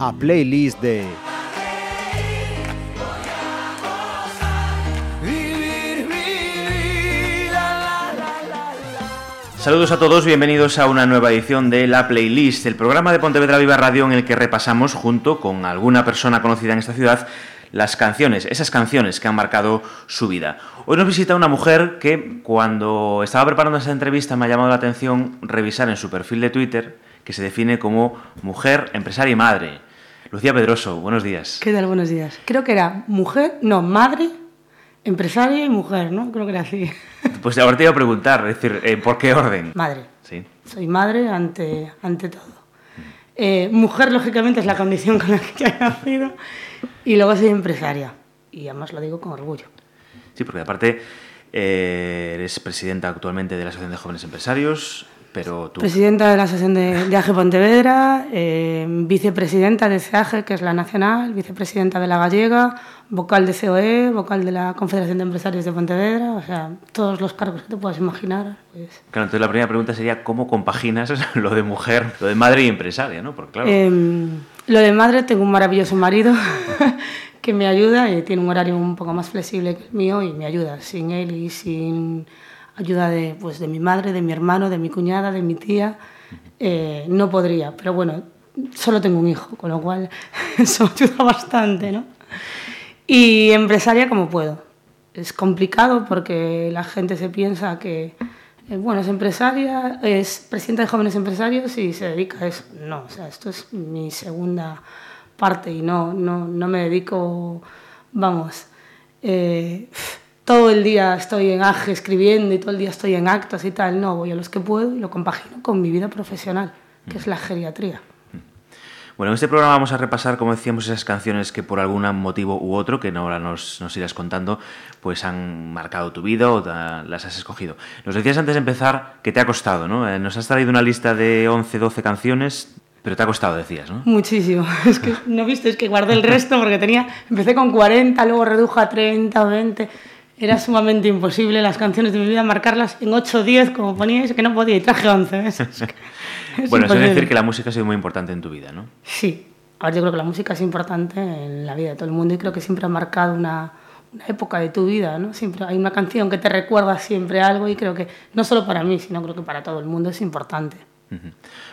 A playlist de. Saludos a todos, bienvenidos a una nueva edición de La Playlist, el programa de Pontevedra Viva Radio en el que repasamos, junto con alguna persona conocida en esta ciudad, las canciones, esas canciones que han marcado su vida. Hoy nos visita una mujer que cuando estaba preparando esta entrevista me ha llamado la atención revisar en su perfil de Twitter, que se define como mujer, empresaria y madre. Lucía Pedroso, buenos días. ¿Qué tal? Buenos días. Creo que era mujer, no, madre, empresaria y mujer, ¿no? Creo que era así. Pues ahora te iba a preguntar, es decir, eh, ¿por qué orden? Madre. Sí. Soy madre ante, ante todo. Eh, mujer, lógicamente, es la condición con la que he nacido. Y luego soy empresaria. Y además lo digo con orgullo. Sí, porque aparte eh, eres presidenta actualmente de la Asociación de Jóvenes Empresarios, pero tú... Presidenta de la Asociación de, de AGE Pontevedra, eh, vicepresidenta de CEAGE, que es la nacional, vicepresidenta de la gallega, vocal de COE, vocal de la Confederación de Empresarios de Pontevedra, o sea, todos los cargos que te puedas imaginar. Pues. Claro, entonces la primera pregunta sería cómo compaginas lo de mujer, lo de madre y empresaria, ¿no? Porque claro, Eh, lo de madre, tengo un maravilloso marido que me ayuda y tiene un horario un poco más flexible que el mío y me ayuda. Sin él y sin ayuda de, pues, de mi madre, de mi hermano, de mi cuñada, de mi tía, eh, no podría. Pero bueno, solo tengo un hijo, con lo cual eso ayuda bastante, ¿no? Y empresaria como puedo. Es complicado porque la gente se piensa que, eh, bueno, es empresaria, es presidenta de jóvenes empresarios y se dedica a eso. No, o sea, esto es mi segunda parte y no, no, no me dedico, vamos, eh, todo el día estoy en AGE escribiendo y todo el día estoy en actos y tal. No, voy a los que puedo y lo compagino con mi vida profesional, que es la geriatría. bueno, en este programa vamos a repasar, como decíamos, esas canciones que por algún motivo u otro, que ahora nos, nos irás contando, pues han marcado tu vida o ta- las has escogido. Nos decías antes de empezar que te ha costado, ¿no? Eh, Nos has traído una lista de 11, 12 canciones, pero te ha costado, decías, ¿no? Muchísimo. Es que no viste, es que guardé el resto porque tenía, empecé con 40, luego redujo a 30 o 20. Era sumamente imposible las canciones de mi vida marcarlas en 8 o 10 como poníais, que no podía y traje 11. ¿ves? Es es bueno, eso es imposible. decir que la música ha sido muy importante en tu vida, ¿no? Sí. Ahora yo creo que la música es importante en la vida de todo el mundo y creo que siempre ha marcado una, una época de tu vida, ¿no? Siempre hay una canción que te recuerda siempre algo y creo que no solo para mí, sino creo que para todo el mundo es importante.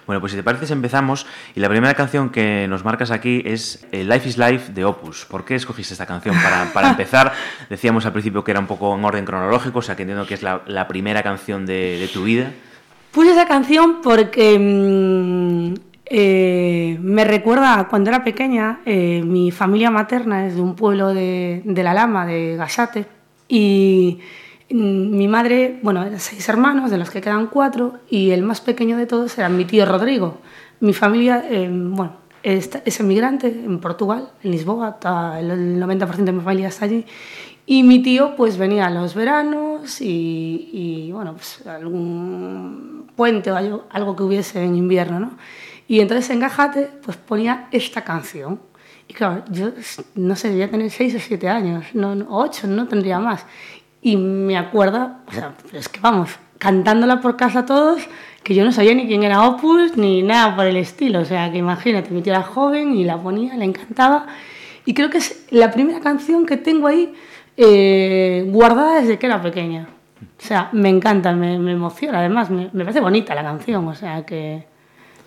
Bueno, pues si te parece empezamos y la primera canción que nos marcas aquí es eh, Life is Life de Opus. ¿Por qué escogiste esta canción? Para, para empezar, decíamos al principio que era un poco en orden cronológico, o sea que entiendo que es la, la primera canción de, de tu vida. Puse esa canción porque mm, eh, me recuerda a cuando era pequeña. eh, mi familia materna es de un pueblo de, de La Lama, de Gasate, y mi madre, bueno, eran seis hermanos, de los que quedan cuatro, y el más pequeño de todos era mi tío Rodrigo. Mi familia, eh, bueno, es, emigrante en Portugal, en Lisboa, el 90% de mi familia está allí. Y mi tío pues venía a los veranos y, y, bueno, pues algún puente o algo, algo que hubiese en invierno, ¿no? Y entonces en Gajate pues ponía esta canción. Y claro, yo no sé, debía tener 6 o 7 años, no, 8, no tendría más. Y me acuerdo, o sea, es que vamos, cantándola por casa todos, que yo no sabía ni quién era Opus ni nada por el estilo. O sea, que imagínate, mi tía era joven y la ponía, le encantaba. Y creo que es la primera canción que tengo ahí eh, guardada desde que era pequeña. O sea, me encanta, me, me emociona. Además, me, me parece bonita la canción, o sea, que,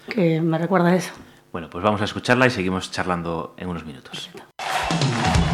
que me recuerda a eso. Bueno, pues vamos a escucharla y seguimos charlando en unos minutos. La,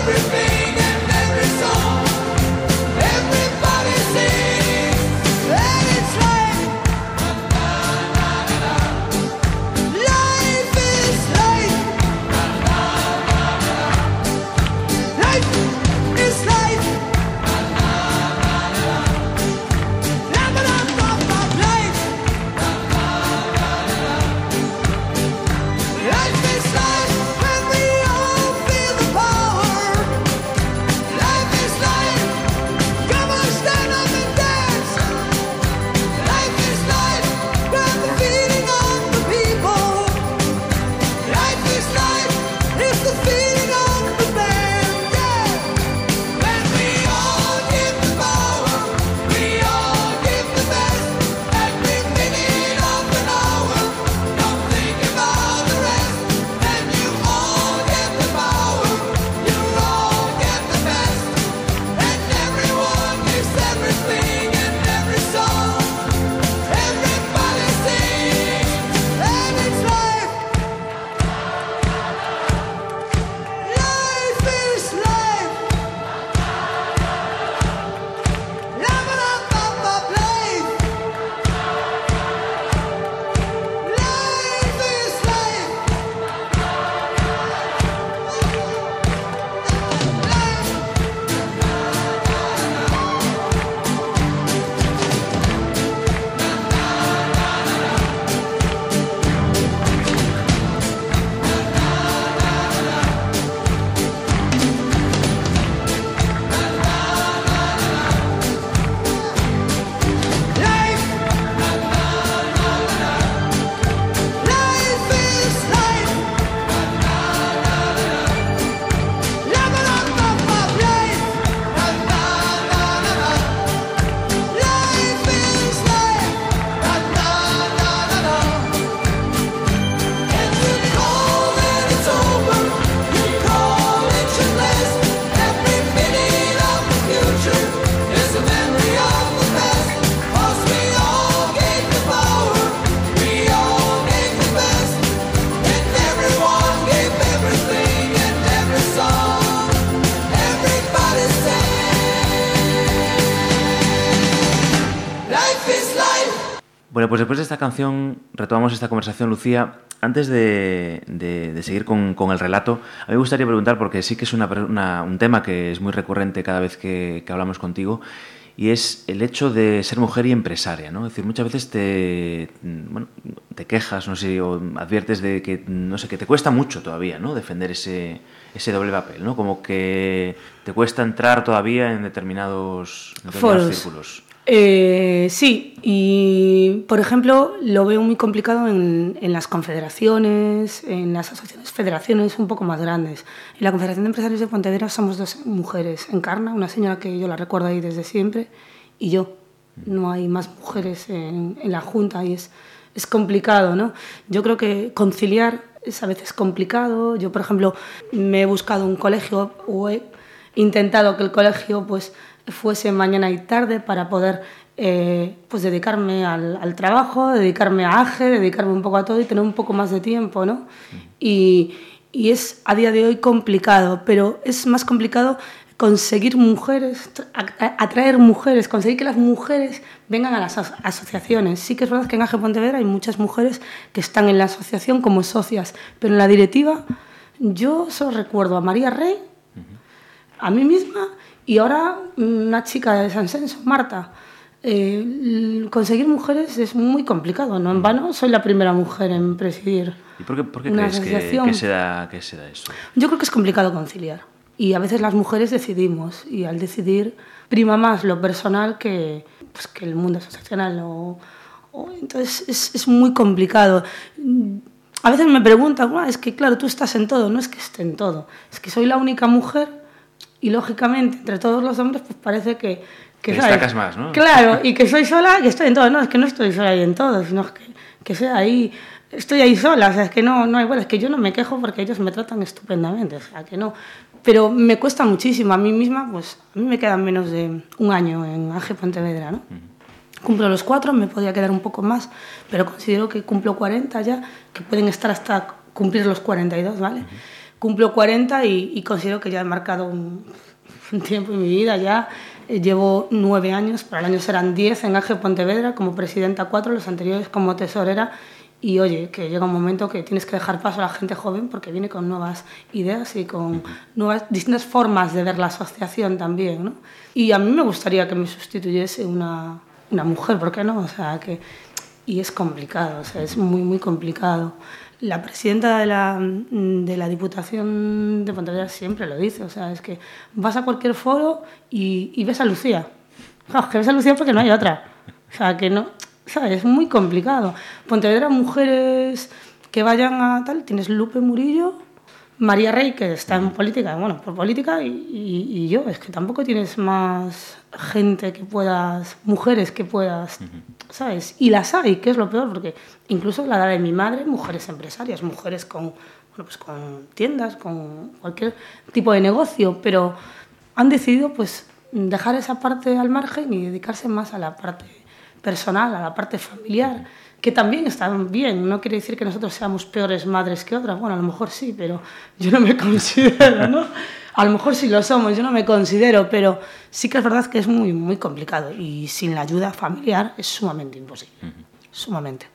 everything. Pues después de esta canción retomamos esta conversación, Lucía. Antes de, de- de seguir con, con el relato, a mí me gustaría preguntar, porque sí que es una, una- un tema que es muy recurrente cada vez que, que hablamos contigo, y es el hecho de ser mujer y empresaria, ¿no? Es decir, muchas veces te, bueno, te quejas, no sé, o adviertes de que, no sé, que te cuesta mucho todavía, ¿no? Defender ese, ese doble papel, ¿no? Como que te cuesta entrar todavía en determinados, en determinados Foros. círculos. Eh, sí, y por ejemplo lo veo muy complicado en, en las confederaciones, en las asociaciones, federaciones un poco más grandes. En la Confederación de Empresarios de Pontevedra somos dos mujeres, Encarna, una señora que yo la recuerdo ahí desde siempre, y yo. No hay más mujeres en, en la Junta y es, es complicado, ¿no? Yo creo que conciliar es a veces complicado. Yo, por ejemplo, me he buscado un colegio o he intentado que el colegio pues fuese mañana y tarde para poder eh, pues dedicarme al, al trabajo, dedicarme a AGE, dedicarme un poco a todo y tener un poco más de tiempo, ¿no? Y, y es a día de hoy complicado, pero es más complicado conseguir mujeres, atraer mujeres, conseguir que las mujeres vengan a las aso- asociaciones. Sí que es verdad que en AGE Pontevedra hay muchas mujeres que están en la asociación como socias, pero en la directiva yo solo recuerdo a María Rey, a mí misma y ahora una chica de San Senso, Marta. Eh, conseguir mujeres es muy complicado, no en vano soy la primera mujer en presidir. ¿Y por qué, por qué Una crees que, que se da, que se da eso? Yo creo que es complicado conciliar y a veces las mujeres decidimos y al decidir prima más lo personal que, pues, que el mundo asociacional. O, o- entonces es, es muy complicado. A veces me preguntan, "Buah, es que claro, tú estás en todo, no es que esté en todo, es que soy la única mujer y lógicamente entre todos los hombres pues parece que... Que ¿sabes? destacas más, ¿no? Claro, y que soy sola y que estoy en todo. No, es que no estoy sola y en todo, sino que, que soy ahí, estoy ahí sola. O sea, es que no, no hay bueno, es que yo no me quejo porque ellos me tratan estupendamente. O sea, que no. Pero me cuesta muchísimo. A mí misma, pues a mí me quedan menos de un año en AG Pontevedra, ¿no? Cumplo los cuatro, me podría quedar un poco más, pero considero que cumplo 40 ya, que pueden estar hasta cumplir los 42, ¿vale? Cumplo 40 y, y considero que ya he marcado un, un tiempo en mi vida ya. Eh, Llevo nueve años, para el año serán 10 en AGE Pontevedra como presidenta cuatro, los anteriores como tesorera. Y oye, que llega un momento que tienes que dejar paso a la gente joven porque viene con nuevas ideas y con nuevas, distintas formas de ver la asociación también, ¿no? Y a mí me gustaría que me sustituyese una, una mujer, ¿por qué no? O sea, que... Y es complicado, o sea, es muy, muy complicado. La presidenta de la, de la Diputación de Pontevedra siempre lo dice, o sea, es que vas a cualquier foro y, y ves a Lucía. Es que ves a Lucía porque no hay otra. O sea, que no, ¿sabes? Es muy complicado. Pontevedra, mujeres que vayan a tal, tienes Lupe Murillo, María Rey, que está en política, bueno, por política, y, y- y yo, es que tampoco tienes más gente que puedas, mujeres que puedas, ¿sabes? Y las hay, que es lo peor, porque incluso la edad de mi madre, mujeres empresarias, mujeres con, bueno, pues con tiendas, con cualquier tipo de negocio, pero han decidido pues dejar esa parte al margen y dedicarse más a la parte personal, a la parte familiar, que también están bien. No quiere decir que nosotros seamos peores madres que otras. Bueno, a lo mejor sí, pero yo no me considero, ¿no? A lo mejor sí lo somos, yo no me considero, pero sí que es verdad que es muy, muy complicado y sin la ayuda familiar es sumamente imposible. Sumamente.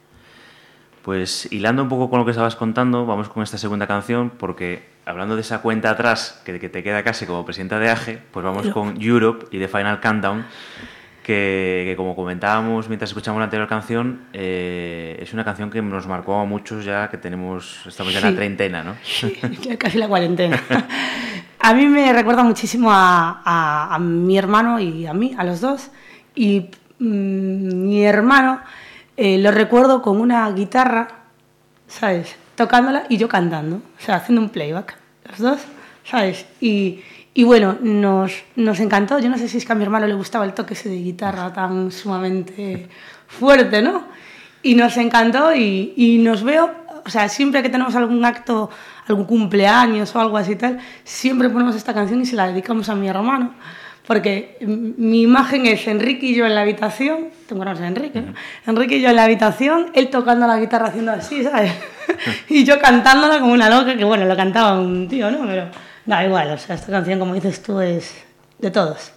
Pues hilando un poco con lo que estabas contando, vamos con esta segunda canción, porque hablando de esa cuenta atrás que, que te queda casi como presidenta de AGE, pues vamos Pero- con Europe y The Final Countdown, que, que como comentábamos mientras escuchamos la anterior canción, eh, es una canción que nos marcó a muchos ya que tenemos, estamos ya en Sí. la treintena, ¿no? Sí, casi la cuarentena. A mí me recuerda muchísimo a, a- a mi hermano y a mí, a los dos. Y mm, mi hermano eh, lo recuerdo con una guitarra, ¿sabes? Tocándola y yo cantando, o sea, haciendo un playback, los dos, ¿sabes? Y, y bueno, nos, nos encantó. Yo no sé si es que a mi hermano le gustaba el toque ese de guitarra tan sumamente fuerte, ¿no? Y nos encantó y, y nos veo, o sea, siempre que tenemos algún acto, algún cumpleaños o algo así tal, siempre ponemos esta canción y se la dedicamos a mi hermano. Porque mi imagen es Enrique y yo en la habitación, tengo ganas de Enrique, ¿no? Enrique y yo en la habitación, él tocando la guitarra haciendo así, ¿sabes? y yo cantándola como una loca, que bueno, lo cantaba un tío, ¿no? Pero da igual, o sea, esta canción, como dices tú, es de todos.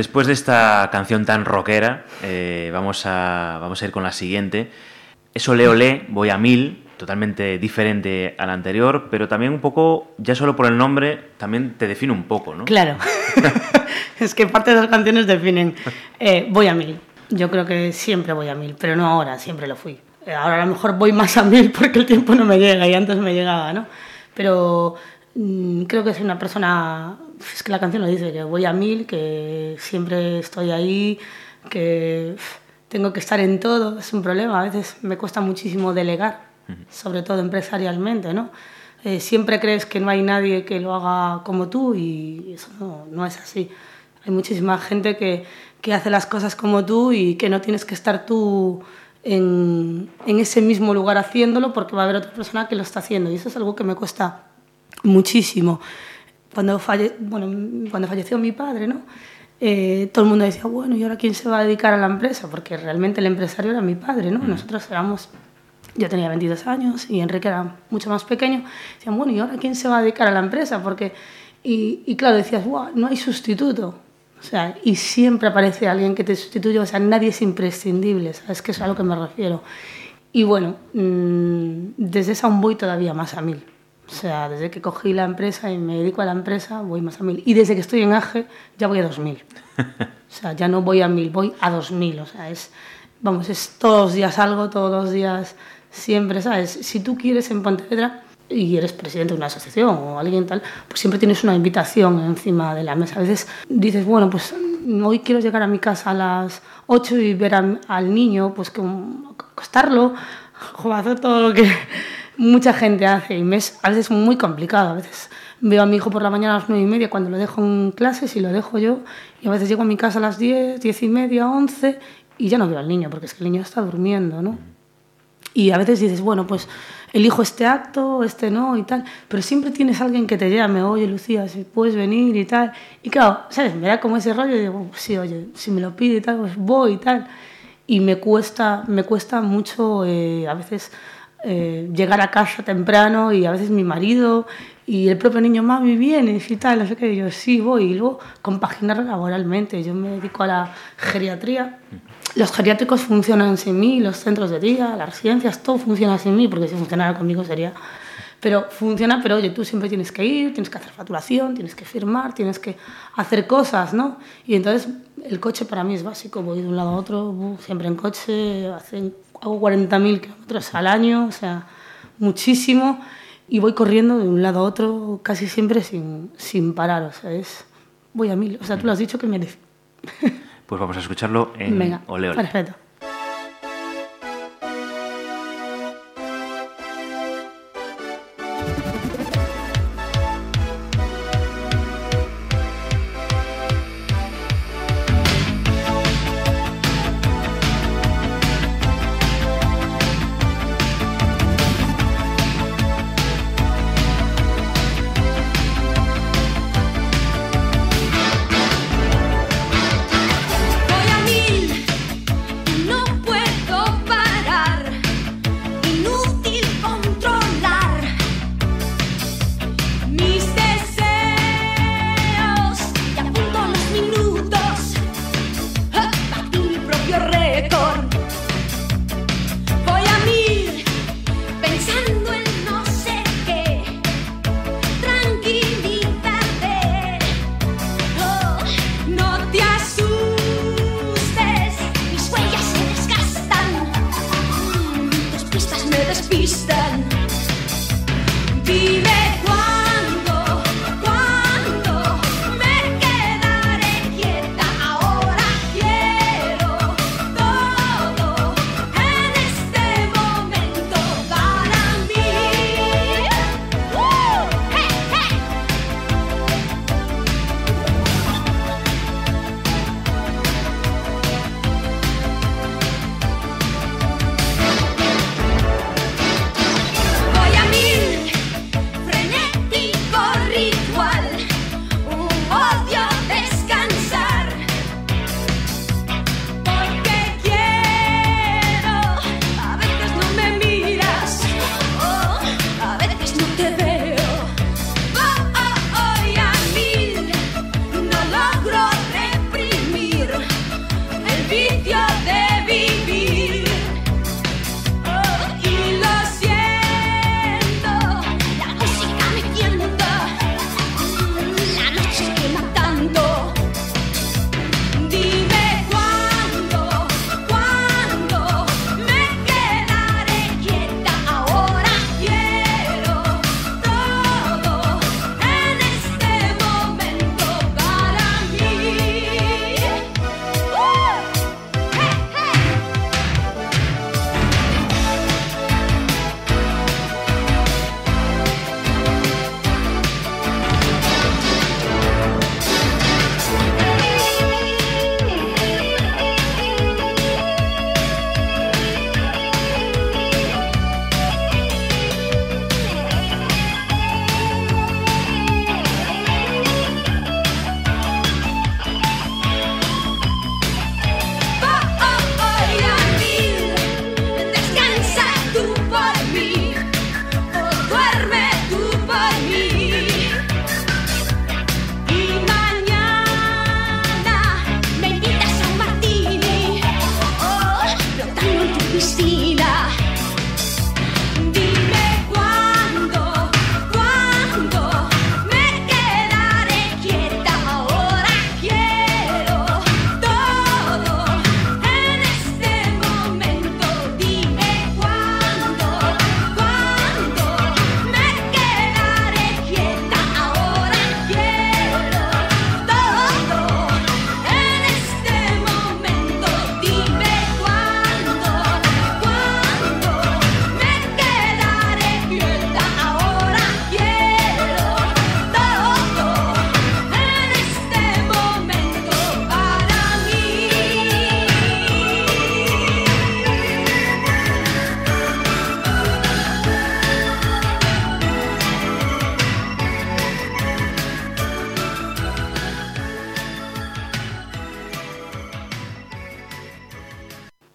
Después de esta canción tan rockera, eh, vamos, a, vamos a ir con la siguiente. Es Ole Ole, voy a mil, totalmente diferente al anterior, pero también un poco, ya solo por el nombre, también te define un poco, ¿no? Claro. es que parte de las canciones definen eh, voy a mil. Yo creo que siempre voy a mil, pero no ahora, siempre lo fui. Eh, ahora a lo mejor voy más a mil porque el tiempo no me llega y antes me llegaba, ¿no? Pero mm, creo que soy una persona, es que la canción lo dice, que voy a mil, que siempre estoy ahí, que tengo que estar en todo, es un problema. A veces me cuesta muchísimo delegar, sobre todo empresarialmente, ¿no? Eh, siempre crees que no hay nadie que lo haga como tú y eso no, no es así. Hay muchísima gente que, que, hace las cosas como tú y que no tienes que estar tú en, en, ese mismo lugar haciéndolo porque va a haber otra persona que lo está haciendo y eso es algo que me cuesta muchísimo. Cuando, falle, bueno, cuando falleció mi padre, ¿no? Eh, todo el mundo decía, bueno, ¿y ahora quién se va a dedicar a la empresa? Porque realmente el empresario era mi padre, ¿no? Nosotros éramos yo tenía 22 años y Enrique era mucho más pequeño. Decían, bueno, ¿y ahora quién se va a dedicar a la empresa? Porque, y, y claro, decías, wow, no hay sustituto. O sea, y siempre aparece alguien que te sustituye, o sea, nadie es imprescindible, ¿sabes? Que es a lo que me refiero. Y bueno, mmm, desde esa aún voy todavía más a mil. O sea, desde que cogí la empresa y me dedico a la empresa, voy más a mil. Y desde que estoy en AGE, ya voy a 2000. O sea, ya no voy a mil, voy a 2000. O sea, es, vamos, es todos los días algo, todos los días siempre, ¿sabes? Si tú quieres en Pontevedra y eres presidente de una asociación o alguien tal, pues siempre tienes una invitación encima de la mesa. A veces dices, bueno, pues hoy quiero llegar a mi casa a las 8 y ver a, al niño, pues que acostarlo, todo lo que mucha gente hace y me es a veces muy complicado. A veces veo a mi hijo por la mañana a las 9 y media cuando lo dejo en clases y lo dejo yo y a veces llego a mi casa a las 10, 10 y media, 11 y ya no veo al niño porque es que el niño está durmiendo, ¿no? Y a veces dices, bueno, pues elijo este acto, este no y tal, pero siempre tienes alguien que te llame, oye Lucía, si puedes venir y tal. Y claro, ¿sabes? Me da como ese rollo y digo, sí, oye, si me lo pide y tal, pues voy y tal. Y me cuesta, me cuesta mucho eh, a veces eh, llegar a casa temprano y a veces mi marido y el propio niño, mami, vienes y tal, no sé qué, yo sí voy. Y luego compaginar laboralmente. Yo me dedico a la geriatría los geriátricos funcionan sin mí, los centros de día, las residencias, todo funciona sin mí, porque si funcionara conmigo sería... Pero funciona, pero oye, tú siempre tienes que ir, tienes que hacer facturación, tienes que firmar, tienes que hacer cosas, ¿no? Y entonces el coche para mí es básico, voy de un lado a otro, siempre en coche, hacen, hago 40.000 kilómetros al año, o sea, muchísimo, y voy corriendo de un lado a otro casi siempre sin, sin parar, o sea, es, voy a mil, o sea, tú lo has dicho que merece. Pues vamos a escucharlo en Venga, Ole Ole. Perfecto.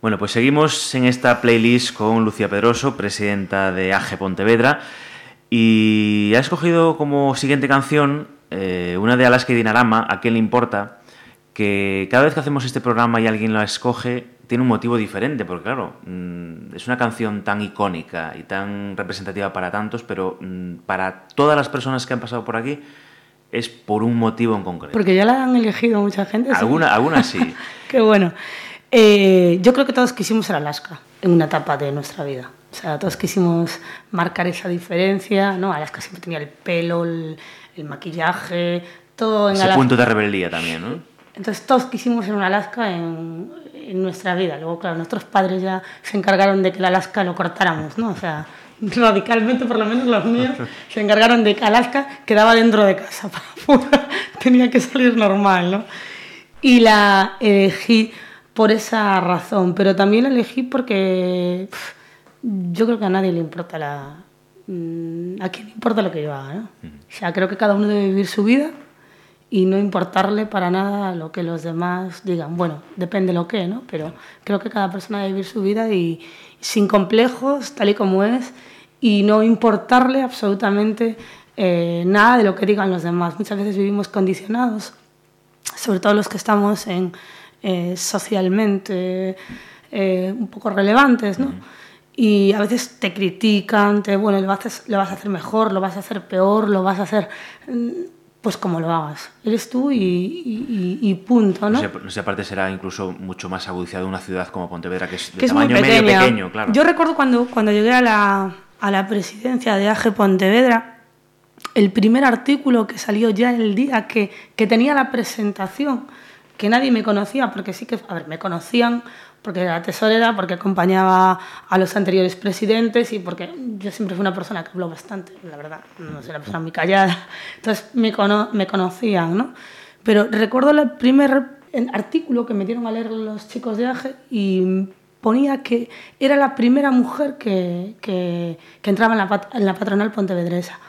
Bueno, pues seguimos en esta playlist con Lucía Pedroso, presidenta de AGE Pontevedra, y ha escogido como siguiente canción eh, una de Alaska y Dinarama, ¿A qué le importa? Que cada vez que hacemos este programa y alguien la escoge, tiene un motivo diferente, porque claro, mm, es una canción tan icónica y tan representativa para tantos, pero mm, para todas las personas que han pasado por aquí es por un motivo en concreto. Porque ya la han elegido mucha gente. ¿sí? Alguna, algunas sí. Qué bueno. Eh, yo creo que todos quisimos ser Alaska en una etapa de nuestra vida. O sea, todos quisimos marcar esa diferencia, ¿no? Alaska siempre tenía el pelo, el, el maquillaje, todo en Ese Alaska. punto de rebeldía también, ¿no? Entonces todos quisimos ser un Alaska en, en nuestra vida. Luego, claro, nuestros padres ya se encargaron de que el Alaska lo cortáramos, ¿no? O sea, radicalmente, por lo menos los míos, se encargaron de que Alaska quedaba dentro de casa, para tenía que salir normal, ¿no? Y la elegí por esa razón, pero también la elegí porque pff, yo creo que a nadie le importa la... mm, A quién le importa lo que yo haga, ¿no? O sea, creo que cada uno debe vivir su vida y no importarle para nada lo que los demás digan. Bueno, depende lo que, ¿no? Pero creo que cada persona debe vivir su vida y sin complejos, tal y como es, y no importarle absolutamente eh, nada de lo que digan los demás. Muchas veces vivimos condicionados, sobre todo los que estamos en, eh, socialmente eh, un poco relevantes, ¿no? Y a veces te critican, te, bueno, lo vas, a, lo vas a hacer mejor, lo vas a hacer peor, lo vas a hacer mm, pues como lo hagas. Eres tú y, y- y- punto, ¿no? No sé, no sé, aparte será incluso mucho más agudizado una ciudad como Pontevedra, que es de que es muy tamaño medio pequeño, claro. Yo recuerdo cuando, cuando llegué a la, a la presidencia de AGE Pontevedra, el primer artículo que salió ya el día que, que tenía la presentación, que nadie me conocía, porque sí que, a ver, me conocían porque era tesorera, porque acompañaba a los anteriores presidentes y porque yo siempre fui una persona que habló bastante, la verdad, no soy una persona muy callada, entonces me, cono- me conocían, ¿no? Pero recuerdo el primer artículo que me dieron a leer los chicos de AGE y ponía que era la primera mujer que, que, que entraba en la, en la patronal pontevedresa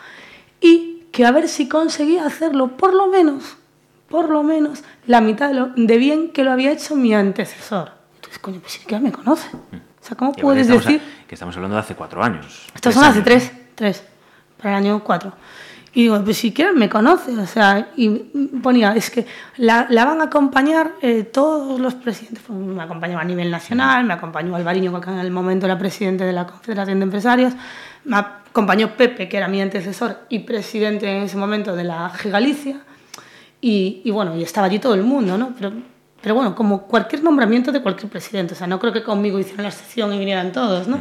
y que a ver si conseguía hacerlo por lo menos, por lo menos, la mitad de, lo, de bien que lo había hecho mi antecesor. Entonces, coño, pues sí que me conoce. O sea, ¿cómo Y puedes estamos a- decir? que estamos hablando de hace cuatro años. Estos son hace tres, tres, para el año cuatro. Y digo, pues si quieren me conoce, o sea, y ponía, es que la, la van a acompañar eh, todos los presidentes, Pues me acompañaba a nivel nacional, me acompañó Alvariño, que en el momento era presidente de la Confederación de Empresarios, me acompañó Pepe, que era mi antecesor y presidente en ese momento de la G Galicia, y, y bueno, y estaba allí todo el mundo, ¿no? Pero, pero bueno, como cualquier nombramiento de cualquier presidente, o sea, no creo que conmigo hicieran la excepción y vinieran todos, ¿no?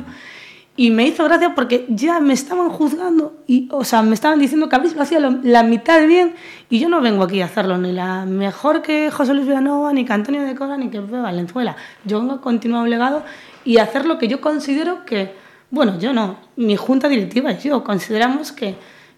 Y me hizo gracia porque ya me estaban juzgando, y, o sea, me estaban diciendo que a veces lo hacía la mitad de bien y yo no vengo aquí a hacerlo ni la mejor que José Luis Villanova, ni que Antonio de Cora, ni que Pepe Valenzuela. Yo vengo a continuar un legado y hacer lo que yo considero que, bueno, yo no, mi junta directiva y yo consideramos que,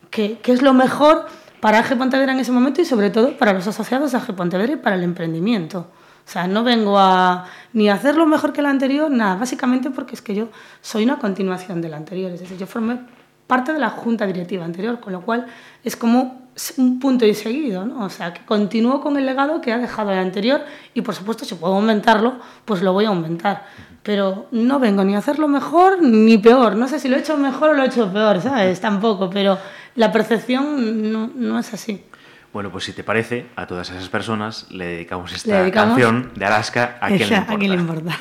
que, que es lo mejor para AG Pontevedra en ese momento y sobre todo para los asociados de AG Pontevedra y para el emprendimiento. O sea, no vengo a ni a hacerlo mejor que el anterior, nada, básicamente porque es que yo soy una continuación del anterior, es decir, yo formé parte de la junta directiva anterior, con lo cual es como un punto y seguido, ¿no? O sea, que continúo con el legado que ha dejado el anterior y por supuesto si puedo aumentarlo, pues lo voy a aumentar. Pero no vengo ni a hacerlo mejor ni peor. No sé si lo he hecho mejor o lo he hecho peor, ¿sabes? Tampoco, pero la percepción no, no es así. Bueno, pues si te parece, a todas esas personas le dedicamos esta Le dedicamos- canción de Alaska a quien le importa.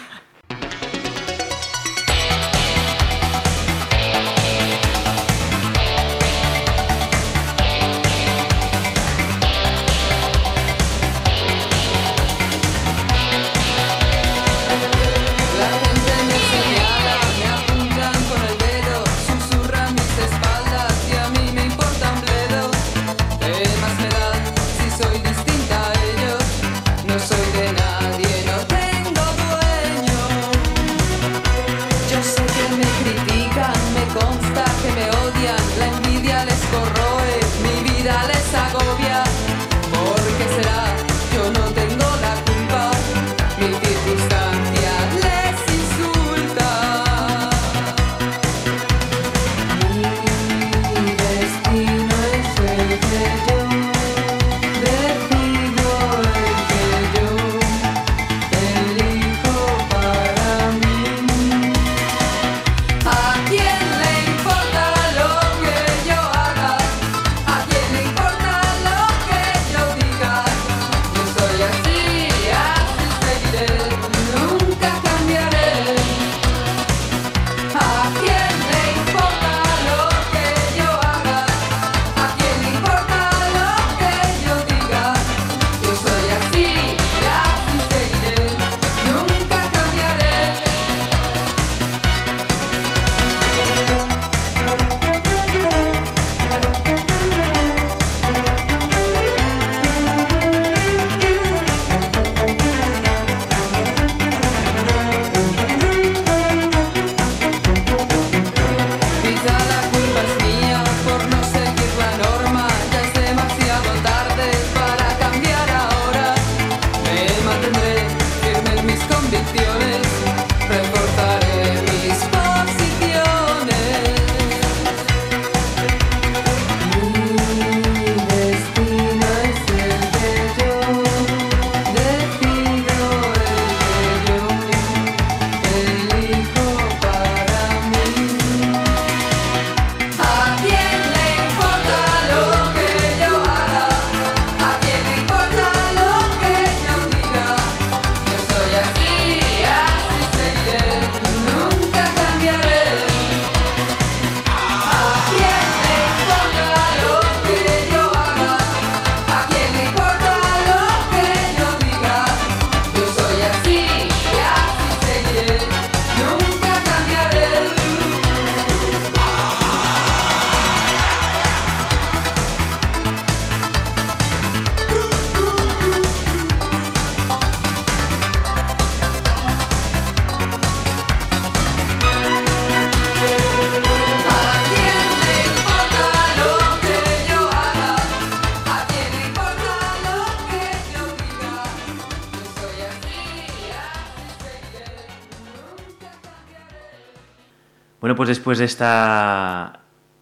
Bueno, pues después de esta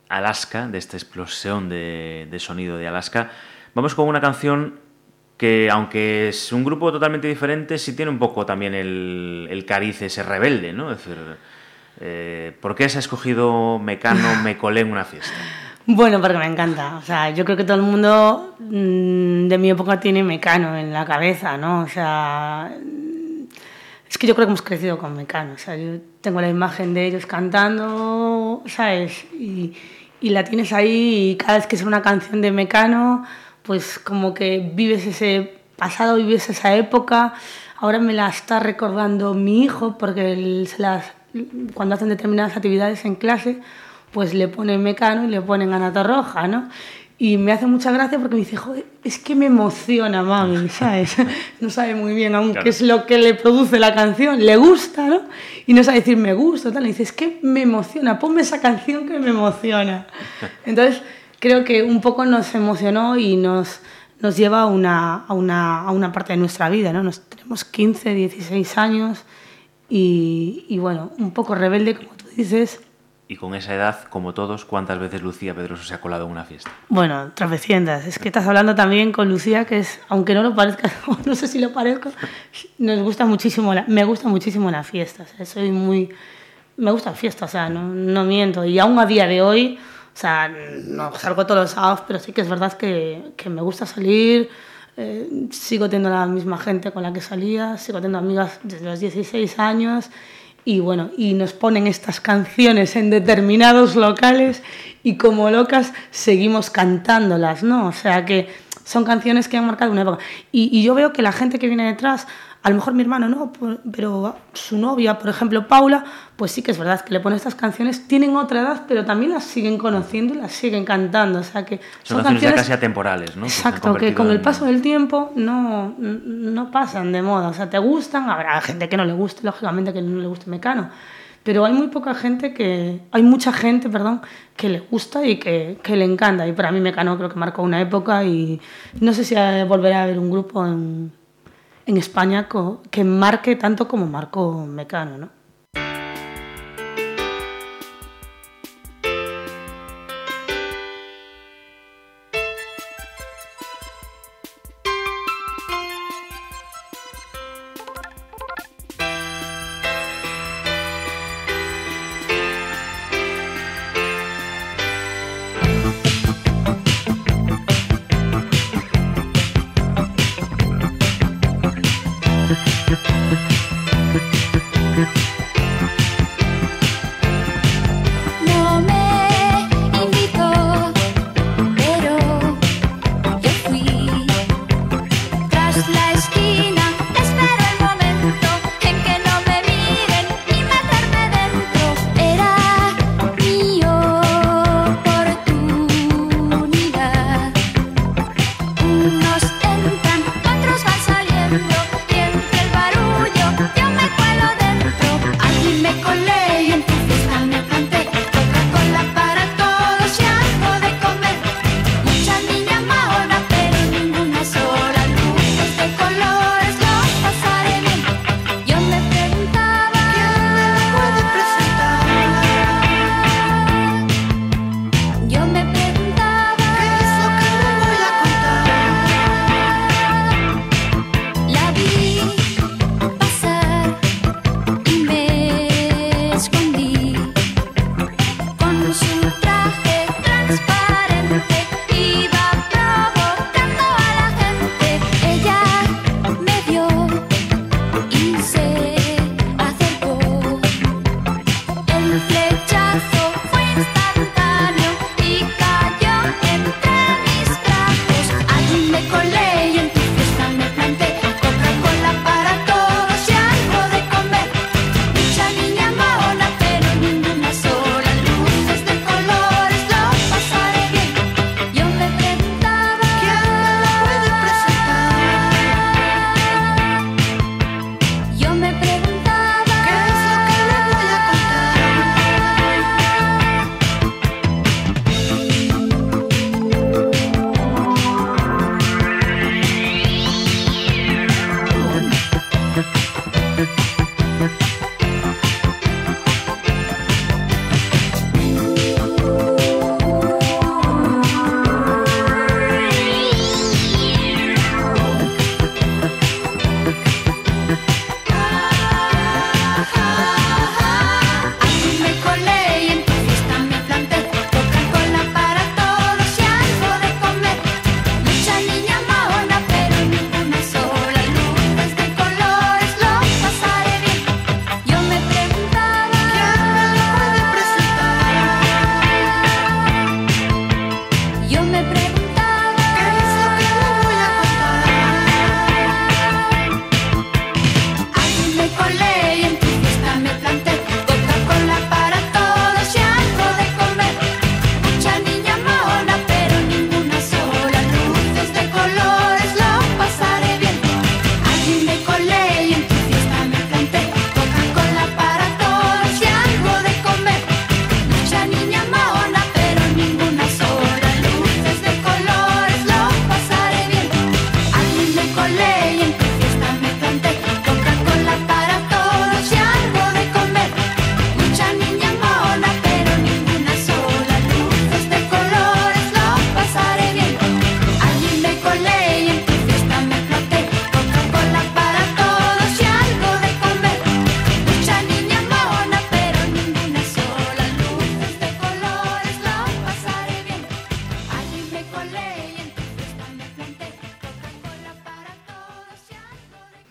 Alaska, de esta explosión de, de sonido de Alaska, vamos con una canción que aunque es un grupo totalmente diferente, sí tiene un poco también el, el cariz ese rebelde, ¿no? Es decir, eh, ¿por qué se ha escogido Mecano, Me colé en una fiesta? Bueno, porque me encanta. O sea, yo creo que todo el mundo mm, de mi época tiene Mecano en la cabeza, ¿no? O sea, es que yo creo que hemos crecido con Mecano. O sea, yo tengo la imagen de ellos cantando, ¿sabes? Y, y la tienes ahí y cada vez que es una canción de Mecano, pues como que vives ese pasado, vives esa época. Ahora me la está recordando mi hijo porque él se las, cuando hacen determinadas actividades en clase, pues le ponen Mecano y le ponen Anata Roja, ¿no? Y me hace mucha gracia porque me dice, joder, es que me emociona, mami, ¿sabes? No sabe muy bien aún Claro. qué es lo que le produce la canción, le gusta, ¿no? Y no sabe decir me gusta, tal. Y dice, es que me emociona, ponme esa canción que me emociona. Entonces, creo que un poco nos emocionó y nos, nos lleva a una, a, una, a una parte de nuestra vida, ¿no? Nos, tenemos 15, 16 años y, y bueno, un poco rebelde, como tú dices, Y con esa edad, como todos, ¿cuántas veces Lucía Pedroso se ha colado en una fiesta? Bueno, tropecientas. Es que estás hablando también con Lucía, que es, aunque no lo parezca, no sé si lo parezco, nos gusta muchísimo, la, me gusta muchísimo la fiesta. O sea, soy muy, me gusta fiesta, o sea, no, no miento. Y aún a día de hoy, o sea, no salgo todos los sábados, pero sí que es verdad que, que me gusta salir. eh, sigo teniendo la misma gente con la que salía, sigo teniendo amigas desde los 16 años y bueno, y nos ponen estas canciones en determinados locales y como locas seguimos cantándolas, ¿no? O sea que son canciones que han marcado una época. Y, y yo veo que la gente que viene detrás, a lo mejor mi hermano no, pero su novia, por ejemplo, Paula, pues sí que es verdad que le pone estas canciones, tienen otra edad, pero también las siguen conociendo y las siguen cantando. O sea que Son, canciones, ya casi atemporales, ¿no? Que Exacto, que convertido con el paso del tiempo no, no pasan de moda. O sea, te gustan, habrá gente que no le guste, lógicamente que no le guste Mecano. Pero hay muy poca gente que, hay mucha gente, perdón, que le gusta y que, que le encanta. Y para mí Mecano creo que marcó una época y no sé si volverá a haber un grupo en, en España que marque tanto como marcó Mecano, ¿no?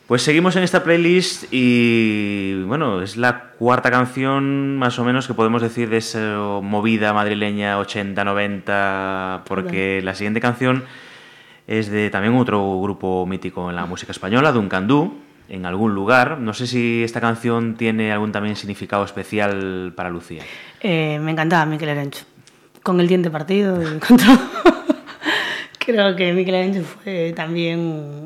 Pues seguimos en esta playlist y bueno, es la cuarta canción más o menos que podemos decir de esa movida madrileña 80-90, porque la siguiente canción es de también otro grupo mítico en la música española, Duncan Du, en algún lugar. No sé si esta canción tiene algún también significado especial para Lucía. Eh, me encantaba Miquel Erencho, con el diente partido y con todo. Creo que Miquel Erencho fue también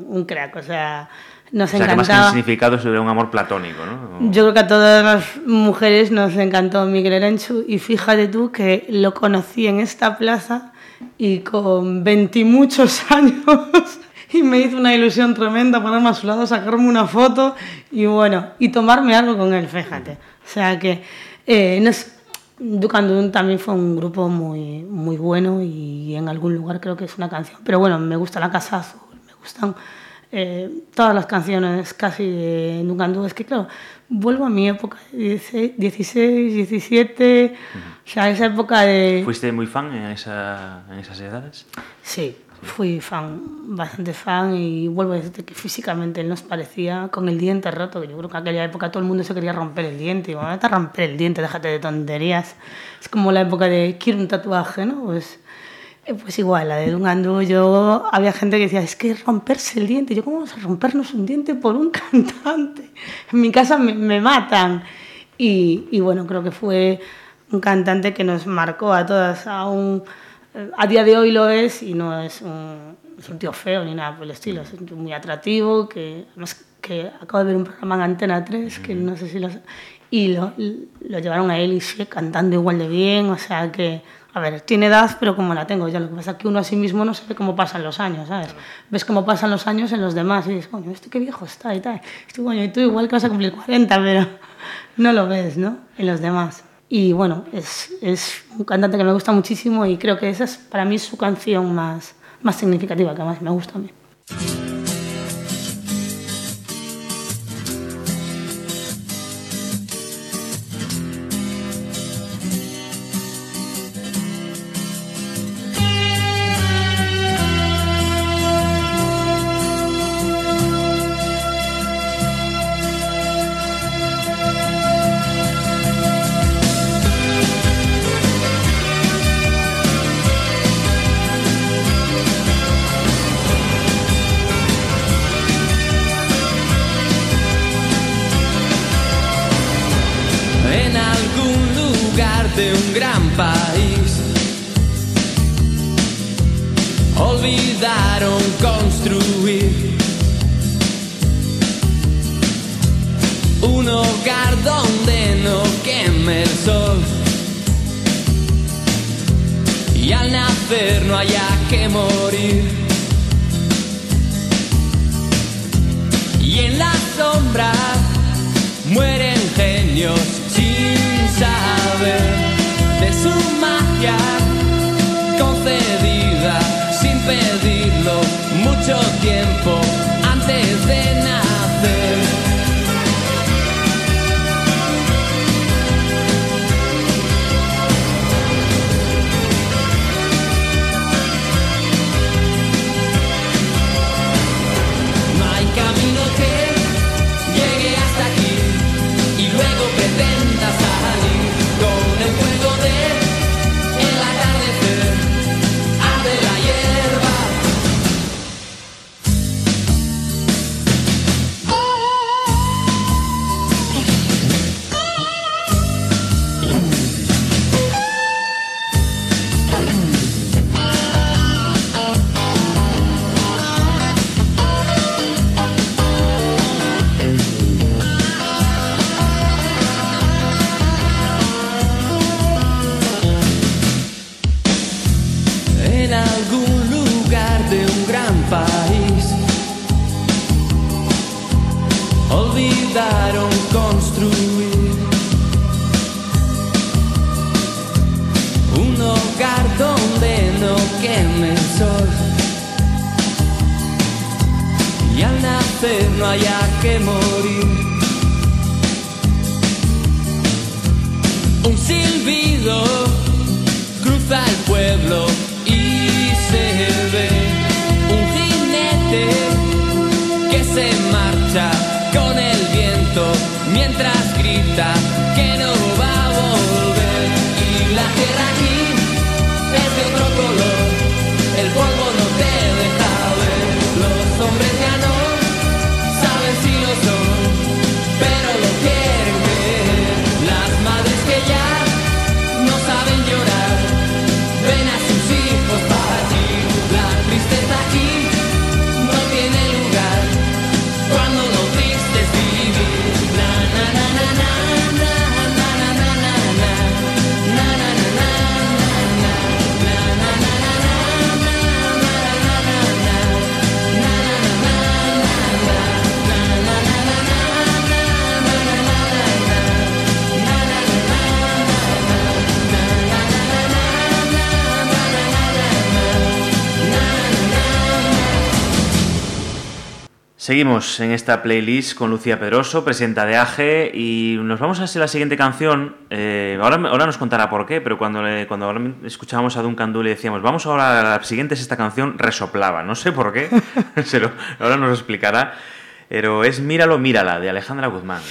un crack, o sea, nos O sea, que más que encantaba. significado sería un amor platónico, ¿no? Yo creo que a todas las mujeres nos encantó Miguel Erenchu y fíjate tú que lo conocí en esta plaza y con veintimuchos años y me hizo una ilusión tremenda ponerme a su lado, sacarme una foto y bueno, y tomarme algo con él, fíjate. O sea que eh, no es- Dukan Dun también fue un grupo muy, muy bueno y en algún lugar creo que es una canción. Pero bueno, me gusta La Casa Azul, me gustan eh, todas las canciones casi de Duncan Du. Es que claro, vuelvo a mi época, 16, 16 17, o sea, esa época de... ¿Fuiste muy fan en, esa, en esas edades? Sí, fui fan, bastante fan y vuelvo a decirte que físicamente nos parecía con el diente roto, que yo creo que en aquella época todo el mundo se quería romper el diente, y bueno, a romper el diente, déjate de tonterías. Es como la época de quiero un tatuaje, ¿no? Pues, pues igual, la de Dungan Du, yo había gente que decía, es que romperse el diente, yo cómo vamos a rompernos un diente por un cantante, en mi casa me, me matan. Y, y bueno, creo que fue un cantante que nos marcó a todas a un a día de hoy lo es y no es un, es un tío feo ni nada por el estilo, es un tío muy atractivo, que además que acabo de ver un programa en Antena 3, que no sé si lo... Y lo, lo llevaron a él y sigue cantando igual de bien, o sea que, a ver, tiene edad, pero como la tengo ya, lo que pasa es que uno a sí mismo no sabe cómo pasan los años, ¿sabes? Ves cómo pasan los años en los demás y dices, coño, este qué viejo está y tal, este coño, y tú igual que vas a cumplir 40, pero no lo ves, ¿no? En los demás. Y bueno, es, es un cantante que me gusta muchísimo y creo que esa es para mí su canción más, más significativa, que más me gusta a mí. De un gran país. Olvidaron construir un hogar donde no queme el sol. Y al nacer no haya que morir. Y en la sombra mueren genios sin saber de su magia concedida sin pedirlo mucho tiempo Seguimos en esta playlist con Lucía Pedroso, presidenta de AGE, y nos vamos a hacer la siguiente canción. Eh, ahora, ahora nos contará por qué, pero cuando, le- cuando ahora escuchábamos a Duncan Du le decíamos, vamos ahora a la siguiente es esta canción, resoplaba. No sé por qué, se lo- ahora nos lo explicará. Pero es Míralo, mírala, de Alejandra Guzmán.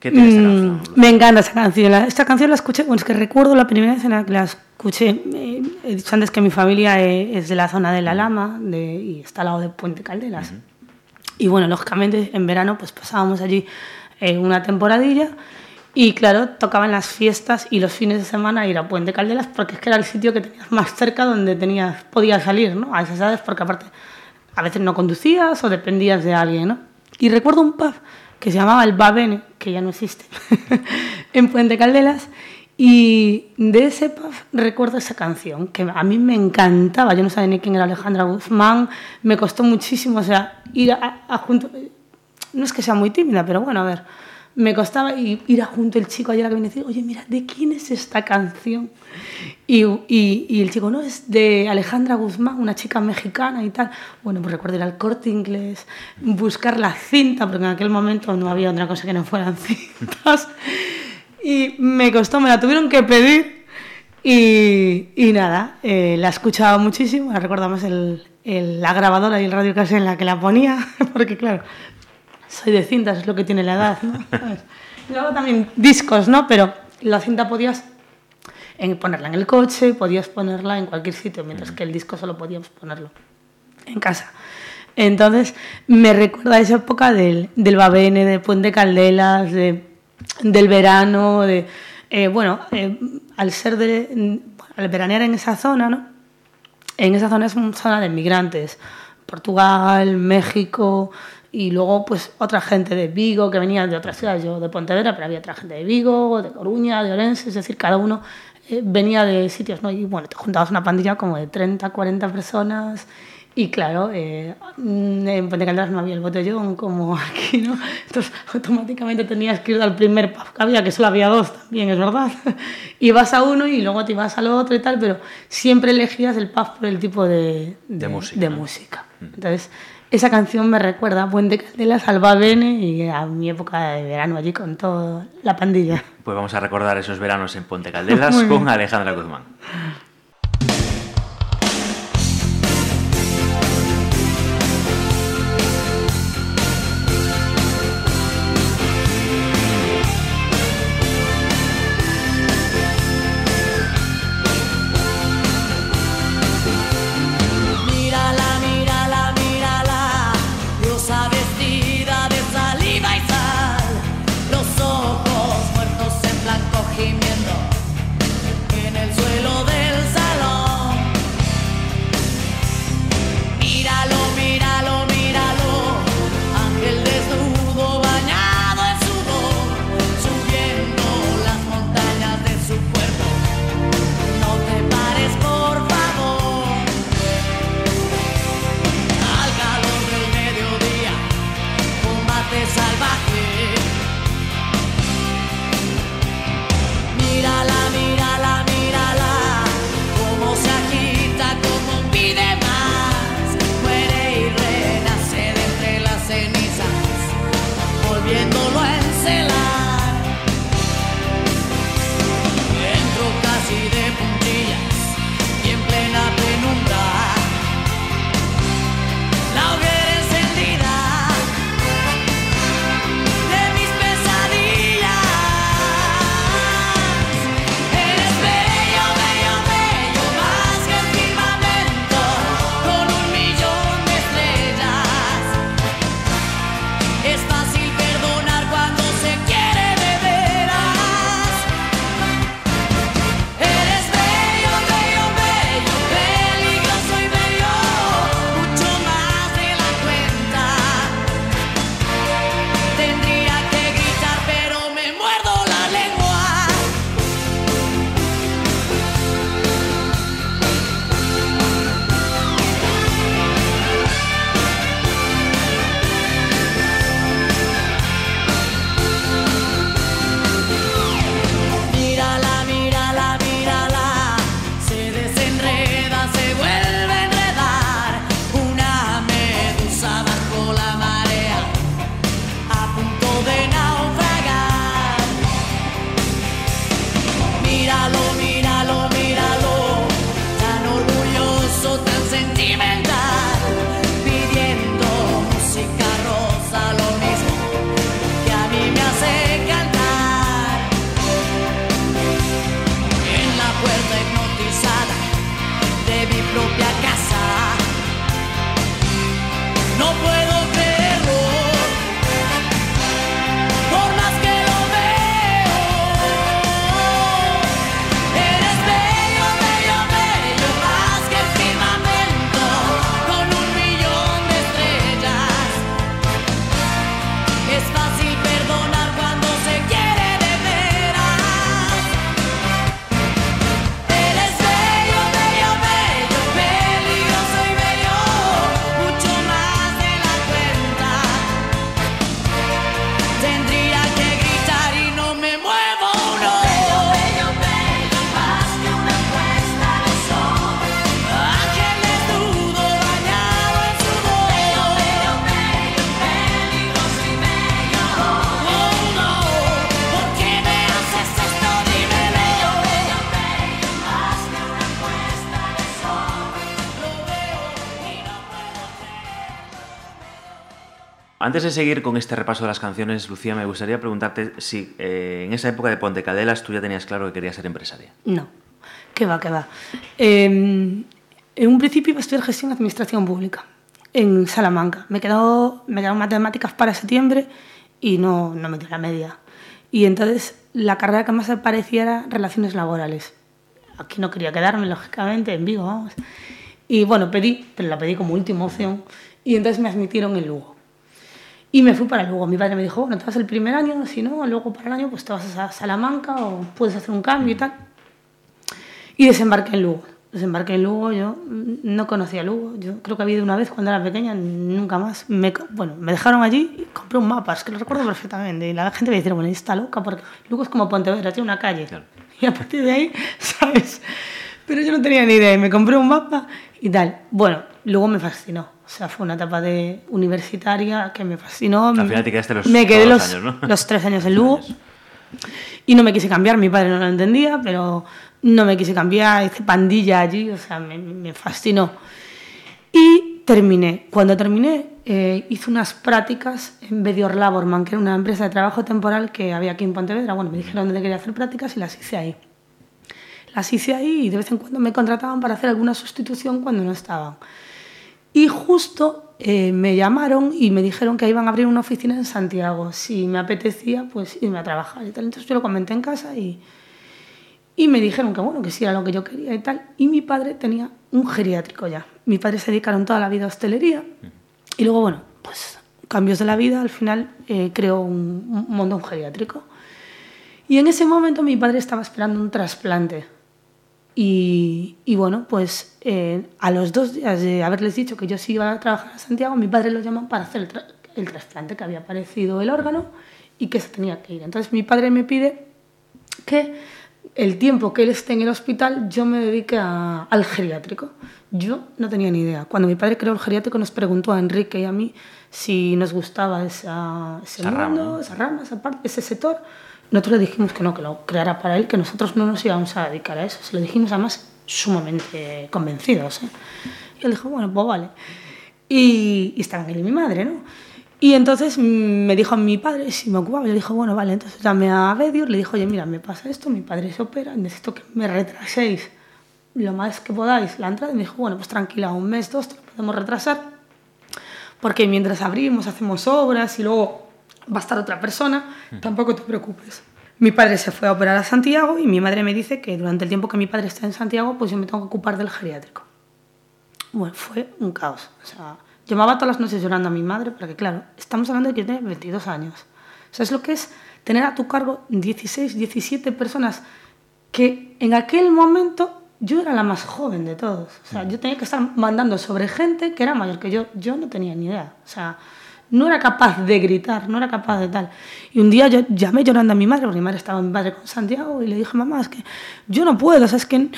¿Qué tiene esta Mm, canción? me encanta esa canción. La- Esta canción la escuché, bueno, es que recuerdo la primera vez en la que la escuché. eh, he dicho antes que mi familia eh, es de la zona de La Lama de, y está al lado de Puente Caldelas. Y bueno, lógicamente en verano pues pasábamos allí eh, una temporadilla y claro, tocaban las fiestas y los fines de semana ir a Puente Caldelas porque es que era el sitio que tenías más cerca donde tenías, podías salir, ¿no? A esas edades porque aparte a veces no conducías o dependías de alguien, ¿no? Y recuerdo un pub que se llamaba el Babene, que ya no existe, en Puente Caldelas. Y de ese pub recuerdo esa canción, que a mí me encantaba. Yo no sabía ni quién era Alejandra Guzmán, me costó muchísimo, o sea, ir a, a junto... No es que sea muy tímida, pero bueno, a ver, me costaba ir a junto el chico ayer a que me decía, oye, mira, ¿de quién es esta canción? Y, y- y el chico, no, es de Alejandra Guzmán, una chica mexicana y tal. Bueno, pues recuerdo ir al corte inglés, buscar la cinta, porque en aquel momento no había otra cosa que no fueran cintas. Y me costó, me la tuvieron que pedir. Y, y nada, eh, la escuchaba muchísimo, la recordamos el, el- la grabadora y el radio en la que la ponía, porque claro, soy de cintas, es lo que tiene la edad, ¿no? Y luego también discos, ¿no? Pero la cinta podías en ponerla en el coche, podías ponerla en cualquier sitio, mientras que el disco solo podíamos ponerlo en casa. Entonces, me recuerda esa época del, del Babene, de Puente Caldelas, de, del verano, de... eh, bueno, eh, al ser de... al veranear en esa zona, ¿no? En esa zona es una zona de migrantes. Portugal, México y luego pues otra gente de Vigo que venía de otras ciudades, yo de Pontevedra, pero había otra gente de Vigo, de Coruña, de Orense, es decir, cada uno eh, venía de sitios, ¿no? Y bueno, te juntabas una pandilla como de 30, 40 personas y claro, eh, mm, en Puente Calderas no había el botellón como aquí, ¿no? Entonces automáticamente tenías que ir al primer pub que había, que solo había dos también, es verdad. Ibas a uno y luego te ibas al otro y tal, pero siempre elegías el pub por el tipo de, De música, de ¿no? música. Entonces, esa canción me recuerda a Puente Caldelas, al Bene y a mi época de verano allí con toda la pandilla. Pues vamos a recordar esos veranos en Puente Caldelas con Alejandra Guzmán. Antes de seguir con este repaso de las canciones, Lucía, me gustaría preguntarte si eh, en esa época de Ponte Cadelas tú ya tenías claro que querías ser empresaria. No, que va, que va. Eh, en un principio iba a estudiar gestión de administración pública en Salamanca. Me quedó, me quedaron matemáticas para septiembre y no, no me dio la media. Y entonces la carrera que más me parecía era relaciones laborales. Aquí no quería quedarme, lógicamente, en Vigo, vamos. Y bueno, pedí, pero la pedí como última opción. Y entonces me admitieron en Lugo. Y me fui para Lugo. Mi padre me dijo, bueno, te vas el primer año, si no, luego para el año pues te vas a Salamanca o puedes hacer un cambio y tal. Y desembarqué en Lugo. Desembarqué en Lugo, yo no conocía Lugo. Yo creo que había ido una vez cuando era pequeña, nunca más. Me, bueno, me dejaron allí y compré un mapa, es que lo recuerdo perfectamente. Y la gente me decía, bueno, está loca, porque Lugo es como Pontevedra, tiene una calle. Claro. Y a partir de ahí, ¿sabes? Pero yo no tenía ni idea. y Me compré un mapa y tal. Bueno, luego me fascinó. O sea, fue una etapa de universitaria que me fascinó. Al final te quedaste los- me quedé los, los años, ¿no? los tres años en Lugo. Y no me quise cambiar, mi padre no lo entendía, pero no me quise cambiar, hice pandilla allí, o sea, me, me fascinó. Y terminé. Cuando terminé, eh, hice unas prácticas en Bedior Laborman, que era una empresa de trabajo temporal que había aquí en Pontevedra. Bueno, me dijeron dónde quería hacer prácticas y las hice ahí. Las hice ahí y de vez en cuando me contrataban para hacer alguna sustitución cuando no estaban. Y justo eh, me llamaron y me dijeron que iban a abrir una oficina en Santiago. Si me apetecía, pues irme a trabajar y tal. Entonces yo lo comenté en casa y, y me dijeron que bueno, que sí era lo que yo quería y tal. Y mi padre tenía un geriátrico ya. Mi padre se dedicaron toda la vida a hostelería. Y luego, bueno, pues cambios de la vida, al final eh, creó un, un montó un geriátrico. Y en ese momento mi padre estaba esperando un trasplante. Y, y bueno, pues eh, a los dos días de haberles dicho que yo sí iba a trabajar a Santiago, mi padre lo llaman para hacer el, tra- el trasplante, que había aparecido el órgano y que se tenía que ir. Entonces mi padre me pide que el tiempo que él esté en el hospital yo me dedique a- al geriátrico. Yo no tenía ni idea. Cuando mi padre creó el geriátrico nos preguntó a Enrique y a mí si nos gustaba esa, ese Esa rama, mundo, ¿no? esa rama, esa parte, ese sector. Nosotros le dijimos que no, que lo creara para él, que nosotros no nos íbamos a dedicar a eso. Se lo dijimos además sumamente convencidos. ¿eh? Y él dijo, bueno, pues vale. Y, y estaban él y mi madre, ¿no? Y entonces me dijo a mi padre si me ocupaba. Yo dije, bueno, vale. Entonces llamé a Bedior, le dijo, oye, mira, me pasa esto, mi padre se opera, necesito que me retraséis lo más que podáis la entrada. Y me dijo, bueno, pues tranquila, un mes, dos, te lo podemos retrasar. Porque mientras abrimos, hacemos obras y luego va a estar otra persona, tampoco te preocupes. Mi padre se fue a operar a Santiago y mi madre me dice que durante el tiempo que mi padre está en Santiago, pues yo me tengo que ocupar del geriátrico. Bueno, fue un caos. O sea, llamaba todas las noches llorando a mi madre, porque claro, estamos hablando de que yo tenía 22 años. ¿Sabes lo que es tener a tu cargo 16, 17 personas que en aquel momento yo era la más joven de todos. O sea, yo tenía que estar mandando sobre gente que era mayor que yo. Yo no tenía ni idea. O sea, no era capaz de gritar, no era capaz de tal. Y un día yo llamé llorando a mi madre, porque mi madre estaba mi padre con Santiago, y le dije, mamá, es que yo no puedo, o sea, es que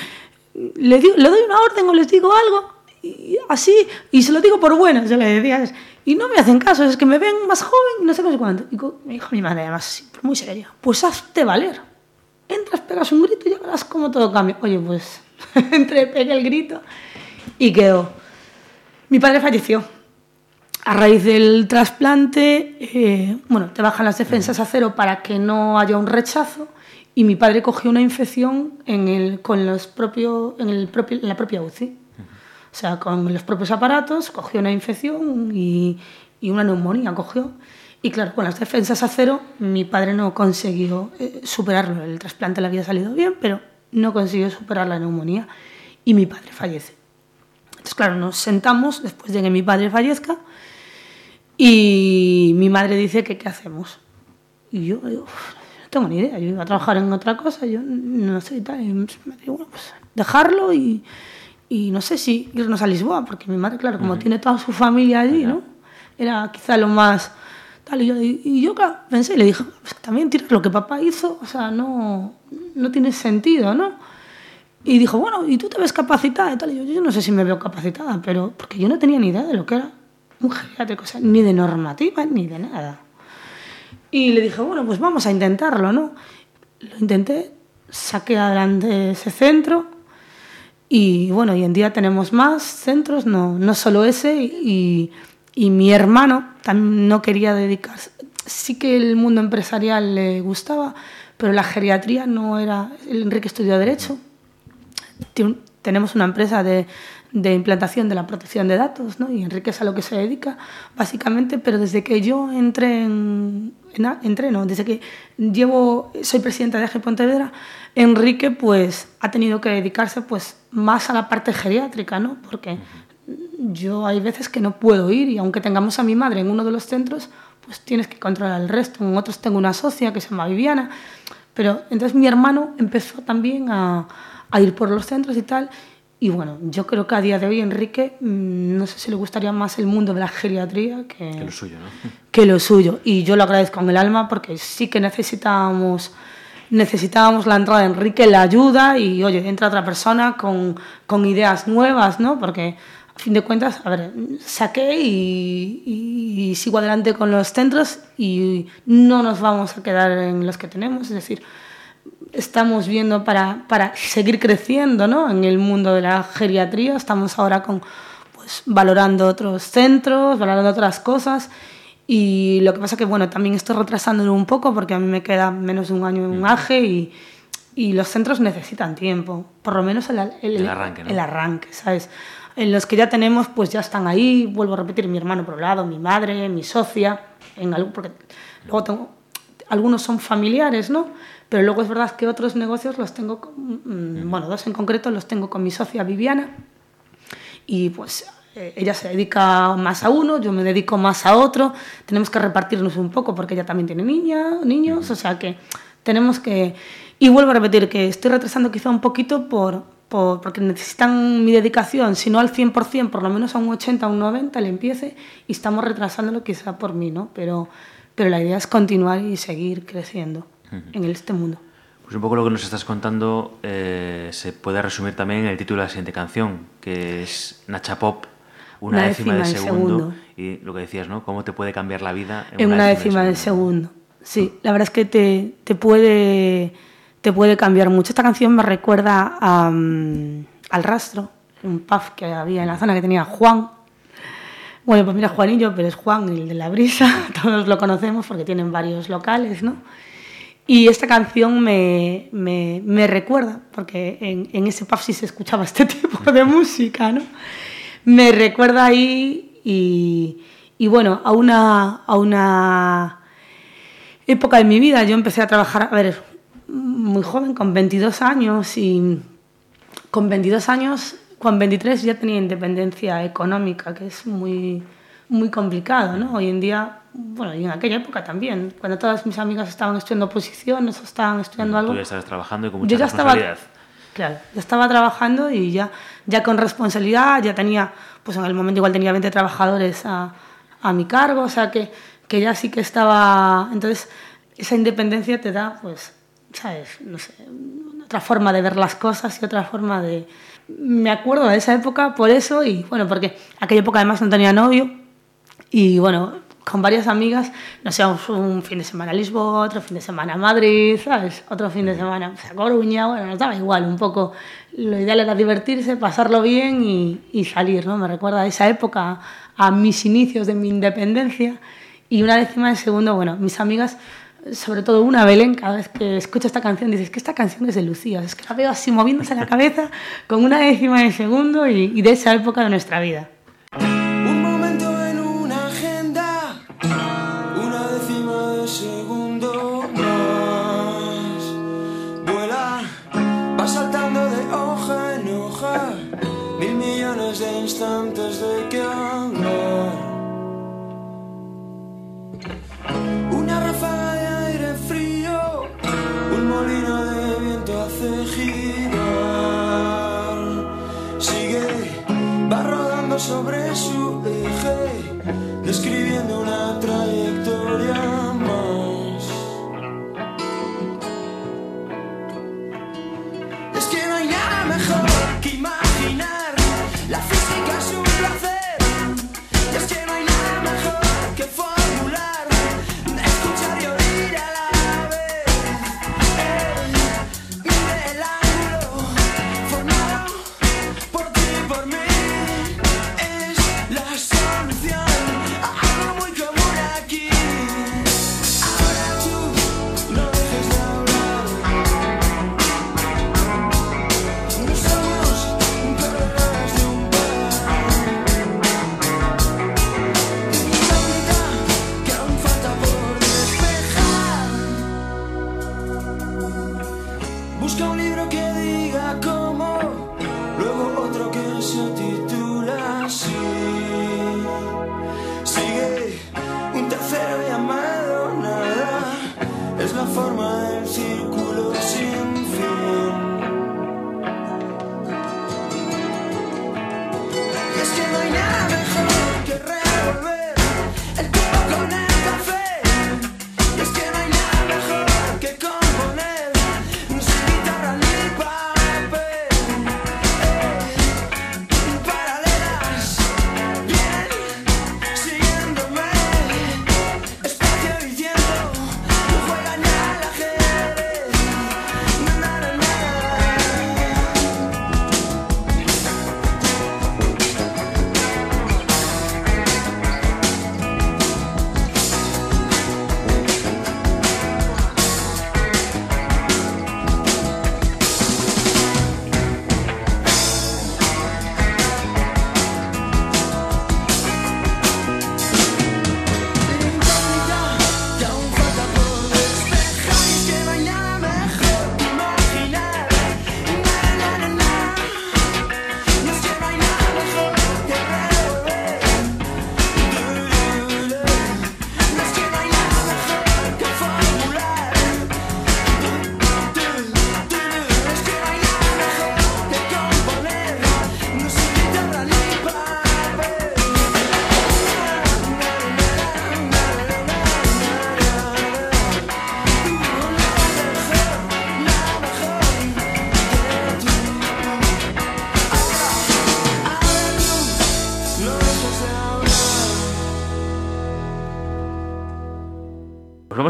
le, digo- le doy una orden o les digo algo, y así, y se lo digo por buenas, yo le decía, y no me hacen caso, es que me ven más joven no sé qué sé cuánto. Y me dijo mi madre, además, muy seria, pues hazte valer. Entras, pegas un grito y ya verás cómo todo cambia. Oye, pues entré, pegué el grito y quedó. Mi padre falleció. A raíz del trasplante, eh, bueno, te bajan las defensas a cero para que no haya un rechazo y mi padre cogió una infección en, el, con los propio, en, el propio, en la propia UCI. O sea, con los propios aparatos cogió una infección y, y una neumonía cogió. Y claro, con las defensas a cero, mi padre no consiguió eh, superarlo. El trasplante le había salido bien, pero no consiguió superar la neumonía y mi padre fallece. Entonces, claro, nos sentamos después de que mi padre fallezca y mi madre dice que qué hacemos. Y yo digo, "Uf, no tengo ni idea, yo iba a trabajar en otra cosa, yo no sé y tal. Y me digo, bueno, pues dejarlo y, y no sé si irnos a Lisboa, porque mi madre, claro, como tiene toda su familia allí, ¿no? Era quizá lo más tal. Y yo, y yo claro, pensé y le dije, pues también tirar lo que papá hizo, o sea, no, no tiene sentido, ¿no? Y dijo, bueno, ¿y tú te ves capacitada y tal? Y yo, yo no sé si me veo capacitada, pero porque yo no tenía ni idea de lo que era un o sea, ni de normativa ni de nada. Y le dije, bueno, pues vamos a intentarlo, ¿no? Lo intenté, saqué adelante ese centro y bueno, hoy en día tenemos más centros, no, no solo ese, y, y mi hermano también no quería dedicarse. Sí que el mundo empresarial le gustaba, pero la geriatría no era. Enrique estudió Derecho. Tenemos una empresa de, de implantación de la protección de datos, ¿no? y Enrique es a lo que se dedica, básicamente, pero desde que yo entré en, en a- entré, no, desde que llevo, soy presidenta de AG Pontevedra, Enrique pues ha tenido que dedicarse pues más a la parte geriátrica, ¿no? Porque yo hay veces que no puedo ir y aunque tengamos a mi madre en uno de los centros, pues tienes que controlar el resto. En otros tengo una socia que se llama Viviana, pero entonces mi hermano empezó también a ir por los centros y tal. Y bueno, yo creo que a día de hoy Enrique, mm, no sé si le gustaría más el mundo de la geriatría que, Que lo suyo, ¿no? que lo suyo. Y yo lo agradezco con el alma porque sí que necesitábamos, necesitábamos la entrada de Enrique, la ayuda y, oye, entra otra persona con, con ideas nuevas, ¿no? Porque, a fin de cuentas, a ver, saqué y, y- y sigo adelante con los centros y no nos vamos a quedar en los que tenemos. Es decir, estamos viendo para, para seguir creciendo ¿no? en el mundo de la geriatría. Estamos ahora con, pues, valorando otros centros, valorando otras cosas. Y lo que pasa que, bueno, también estoy retrasándolo un poco porque a mí me queda menos de un año en un AGE y, y los centros necesitan tiempo. Por lo menos el, el, El arranque, ¿no? el arranque, ¿sabes? En los que ya tenemos, pues ya están ahí. Vuelvo a repetir, mi hermano por un lado, mi madre, mi socia. En algún, porque luego tengo, algunos son familiares, ¿no? Pero luego es verdad que otros negocios los tengo, con- mm, bueno, dos en concreto los tengo con mi socia Viviana y pues eh, ella se dedica más a uno, yo me dedico más a otro, tenemos que repartirnos un poco porque ella también tiene niña, niños, o sea que tenemos que... Y vuelvo a repetir que estoy retrasando quizá un poquito por, por- porque necesitan mi dedicación, si no al 100%, por lo menos a un 80, a un 90 le empiece y estamos retrasándolo quizá por mí, ¿no? Pero, pero la idea es continuar y seguir creciendo en este mundo. Pues un poco lo que nos estás contando eh, se puede resumir también en el título de la siguiente canción, que es Nacha Pop, una, Una décima, de décima de segundo. segundo. Y lo que decías, ¿no? Cómo te puede cambiar la vida en una décima de segundo. Sí, la verdad es que te, te puede te puede cambiar mucho. Esta canción me recuerda a, mm, al rastro, un pub que había en la zona que tenía Juan. Bueno, pues mira, Juanillo, pero es Juan, el de la brisa, todos lo conocemos porque tienen varios locales, ¿no? Y esta canción me, me, me recuerda, porque en, en ese pub sí se escuchaba este tipo de música, ¿no? Me recuerda ahí y, y bueno, a una, a una época de mi vida. Yo empecé a trabajar, a ver, muy joven, con 22 años y con 22 años, con 23 ya tenía independencia económica, que es muy, muy complicado, ¿no? Hoy en día, bueno, y en aquella época también, cuando todas mis amigas estaban estudiando oposiciones o estaban estudiando algo, Tú ya estabas trabajando y con mucha yo ya estaba, responsabilidad. claro, ya estaba trabajando y ya, ya con responsabilidad, ya tenía, pues en el momento igual tenía 20 trabajadores a, a mi cargo, o sea que, que ya sí que estaba, entonces esa independencia te da, pues, ¿sabes? No sé, otra forma de ver las cosas y otra forma de... Me acuerdo de esa época por eso y bueno, porque aquella época además no tenía novio y bueno, con varias amigas nos íbamos un fin de semana a Lisboa, otro fin de semana a Madrid, ¿sabes? Otro fin de semana a Coruña, bueno, nos daba igual un poco. Lo ideal era divertirse, pasarlo bien y, y salir, ¿no? Me recuerda a esa época, a mis inicios de mi independencia y una décima de segundo, bueno, mis amigas, sobre todo una Belén, cada vez que escucho esta canción dices que esta canción es de Lucía, es que la veo así moviéndose la cabeza con una décima de segundo y, y de esa época de nuestra vida. Hace girar. Sigue, va rodando sobre su eje, describiendo una trayectoria más. Es que no hay nada mejor que imaginar,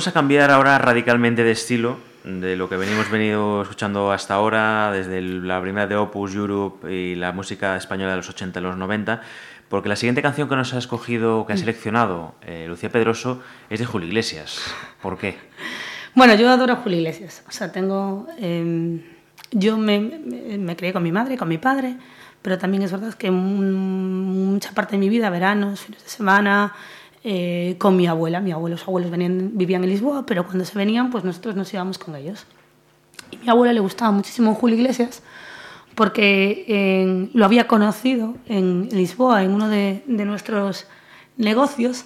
vamos a cambiar ahora radicalmente de estilo de lo que venimos venido escuchando hasta ahora, desde el- la primera de Opus, Europe y la música española de los 80 y los 90, porque la siguiente canción que nos ha escogido, que ha seleccionado eh, Lucía Pedroso, es de Julio Iglesias. ¿Por qué? Bueno, yo adoro a Julio Iglesias. O sea, tengo. eh, yo me, me, me crié con mi madre, con mi padre, pero también es verdad que mu- mucha parte de mi vida, veranos, fines de semana, eh, con mi abuela. Mi abuelo, los abuelos vivían en Lisboa, pero cuando se venían, pues nosotros nos íbamos con ellos. Y a mi abuela le gustaba muchísimo Julio Iglesias porque eh, lo había conocido en Lisboa, en uno de, nuestros negocios,